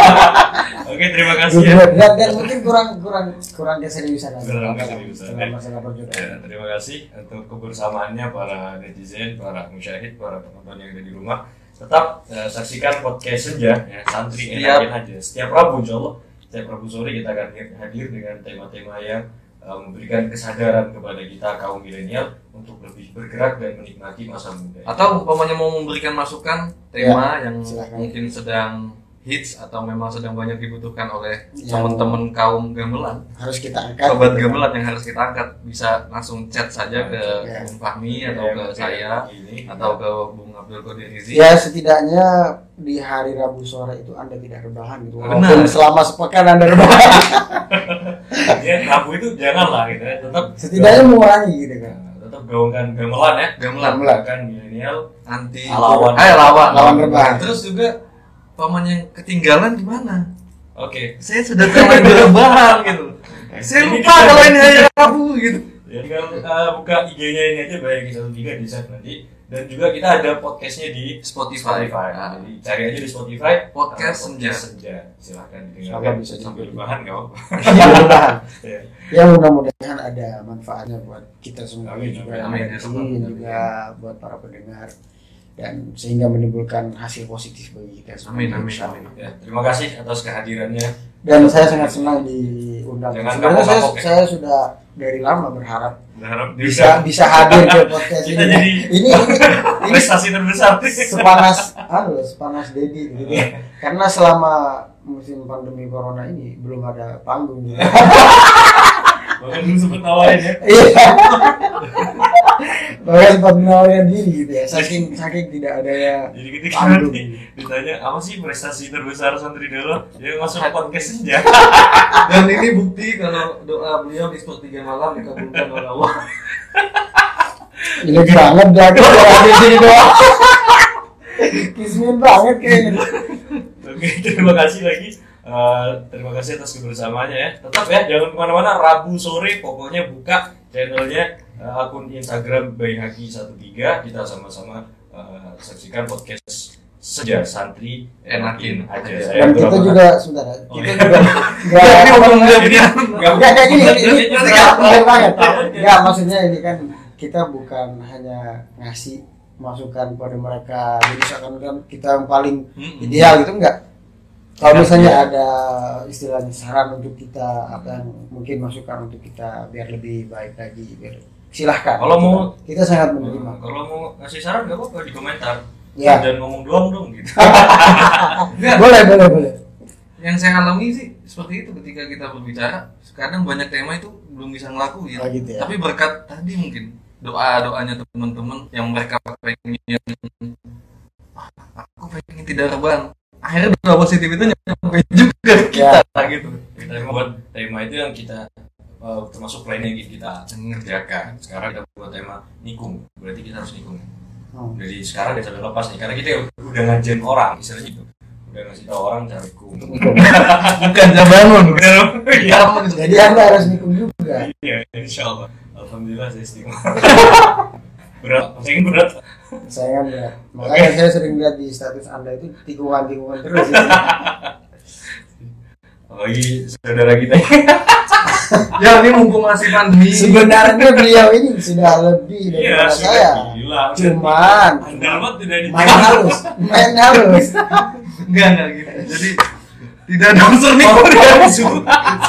Oke terima kasih ya. Dan, dan mungkin kurang kurang kurang keseriusan aja Kurang keseriusan. masalah perjodohan. Ya, terima kasih untuk kebersamaannya para netizen, para musyahid, para penonton yang ada di rumah. Tetap eh, saksikan podcast senja ya, santri Setiap- enakin aja. Setiap Rabu insya Allah, setiap Rabu sore kita akan hadir dengan tema-tema yang memberikan kesadaran kepada kita kaum milenial untuk lebih bergerak dan menikmati masa muda. atau umpamanya mau memberikan masukan tema yang silakan. mungkin sedang hits atau memang sedang banyak dibutuhkan oleh teman-teman kaum gamelan Harus kita angkat. sobat gitu. gamelan yang harus kita angkat bisa langsung chat saja ke Ya. Bung Fahmi atau Ya, ke mungkin saya ini. atau ke Bung Abdul Qadir Rizi Ya setidaknya di hari Rabu sore itu Anda tidak rebahan gitu. Benar. Walaupun selama sepekan Anda rebahan, ya Rabu itu janganlah gitu ya. Tetap setidaknya mengurangi gitu kan. Nah, tetap gaungkan gamelan ya. gamelan Gamelan. Gaungkan milenial anti Lawan. eh lawan Lawan rebahan. terus juga paman yang ketinggalan gimana Oke. saya sudah terlalu rebahan gitu saya Ini lupa kalau ini hari Rabu gitu Ya tinggal uh, buka IG-nya ini aja bayangin satu tiga di set nanti dan juga kita ada podcastnya di Spotify. Spotify. Ah. Jadi cari aja di Spotify Podcast uh, Senja. senja. Silahkan Silakan didengarkan bisa sambil diikuti. bahan nggak apa-apa. Mudah-mudahan. Ya. ya mudah-mudahan ada manfaatnya buat kita semua Amin, juga amin, amin. ada di sini juga buat para pendengar dan sehingga menimbulkan hasil positif bagi kita semua. Amin, amin, amin. Ya, terima kasih atas kehadirannya. Dan saya sangat senang diundang. Jangan Sebenarnya saya, ya. saya sudah dari lama berharap Berharap bisa udah bisa hadir ke podcast ini. jadi- ini ini prestasi terbesar. sepanas anu sepanas Dedi gitu. Karena selama musim pandemi corona ini belum ada panggung gitu. Bahkan dulu sempat nawarin ya. Iya. Bahkan sempat menawarkan diri gitu ya. Saking saking tidak adanya Jadi ketika Panggung. nanti ditanya apa sih prestasi terbesar santri dulu, dia masuk podcast senja. Dan ini bukti kalau doa beliau di sport tiga malam dikabulkan oleh Allah. jelek banget dah kalau ada sini doang. Kismin banget kayaknya. Oke, terima kasih lagi. Eh, terima kasih atas kebersamaannya ya. Tetap ya, jangan ke mana-mana. Rabu sore pokoknya buka channelnya eh, akun Instagram Bayhaki13 kita sama-sama eh, saksikan podcast Senja Santri Enakin aja. Saya Dan kita juga sebentar ya. Oh, Kita iya. juga enggak Ini dia nggak- Enggak kayak gini, ini, bener banget. Apa? Enggak, maksudnya ini kan kita bukan hanya ngasih masukan pada mereka jadi seakan kan kita yang paling ideal gitu enggak. Kalau Iya, misalnya iya. ada istilahnya saran untuk kita apa yang mungkin masukan untuk kita biar lebih baik lagi biar silahkan Kalau mau- kita sangat menerima kalau mau ngasih saran nggak apa-apa di komentar. Ya. Dan ngomong doang dong gitu. boleh boleh boleh Yang saya alami sih seperti itu ketika kita berbicara, kadang banyak tema itu belum bisa ngelakuin. Oh, gitu ya. Tapi berkat tadi mungkin doa doanya teman-teman yang mereka pengen, "Ah, aku pengen tidak rebahan. Akhirnya doa positif itu nyampe juga ke kita gitu. kita buat tema itu yang kita eh, termasuk planning yang kita ngerjakan. Sekarang kita buat tema nikung, berarti kita harus nikung. Hmm. Jadi sekarang kita udah lepas nih, karena kita udah ngajen orang, istilahnya gitu. Udah ngasih tahu orang cara nikung. Bukan jam bangun. Iya, jadi anda harus nikung juga iya, insya Allah. Alhamdulillah saya istimewa. berat, saya berat. saya kan berat makanya saya sering lihat di status anda itu tikungan-tikungan terus ya. Apalagi saudara kita. ya ini mumpung masih pandemi. sebenarnya beliau ini sudah lebih Iya, daripada sudah saya gila. cuman Anda mah tidak di main halus main halus Enggak enggak gitu. Jadi tidak ada unsur nikung di dalam semua.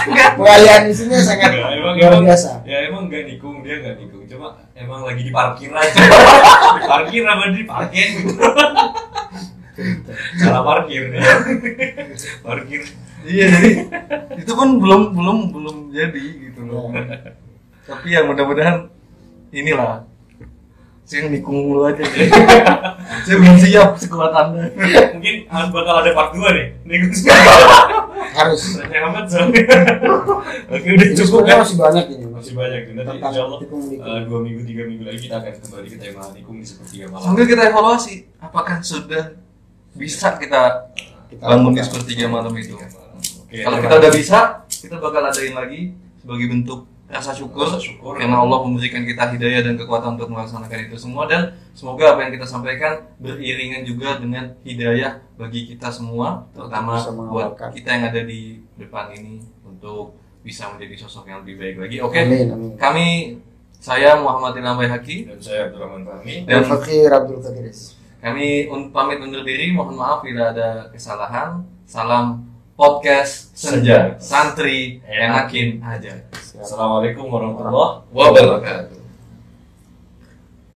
Enggak. pengalihan isinya sangat Enggak, emang, luar biasa Ya emang enggak nikung, dia enggak nikung. Cuma emang lagi di parkir aja. di parkir apa di parkir gitu. Salah parkir nih. parkir. Iya jadi itu pun belum belum belum jadi gitu loh. Ya. Tapi ya mudah-mudahan inilah saya nikung mulu aja. saya belum siap sekuat anda. Mungkin harus bakal ada part 2 nih. Nikung harus Banyak amat soalnya. Oke udah cukup kan? masih banyak ini Masih banyak. Nanti Tentang insya Allah eh, dua minggu tiga minggu lagi kita akan kembali ke tema nikung di sepertiga malam. Sambil kita evaluasi apakah sudah bisa kita Kita bangun di sepertiga malam itu. Oke, Kalau terima kita udah kasih. bisa, kita bakal adain lagi sebagai bentuk rasa syukur, Rasa syukur. karena Allah memberikan kita hidayah dan kekuatan untuk melaksanakan itu semua dan semoga apa yang kita sampaikan beriringan juga dengan hidayah bagi kita semua terutama buat kita yang ada di depan ini untuk bisa menjadi sosok yang lebih baik lagi. Oke. amin amin Kami saya Muhammad Ilham Bayhaki Dan saya Abdurrahman Fahmi. dan Dan- Fakir Abdul Qadiris kami un- pamit undur diri, mohon maaf bila ada kesalahan. Salam podcast Senja, santri enakin aja. Assalamualaikum warahmatullahi Wabarakatuh.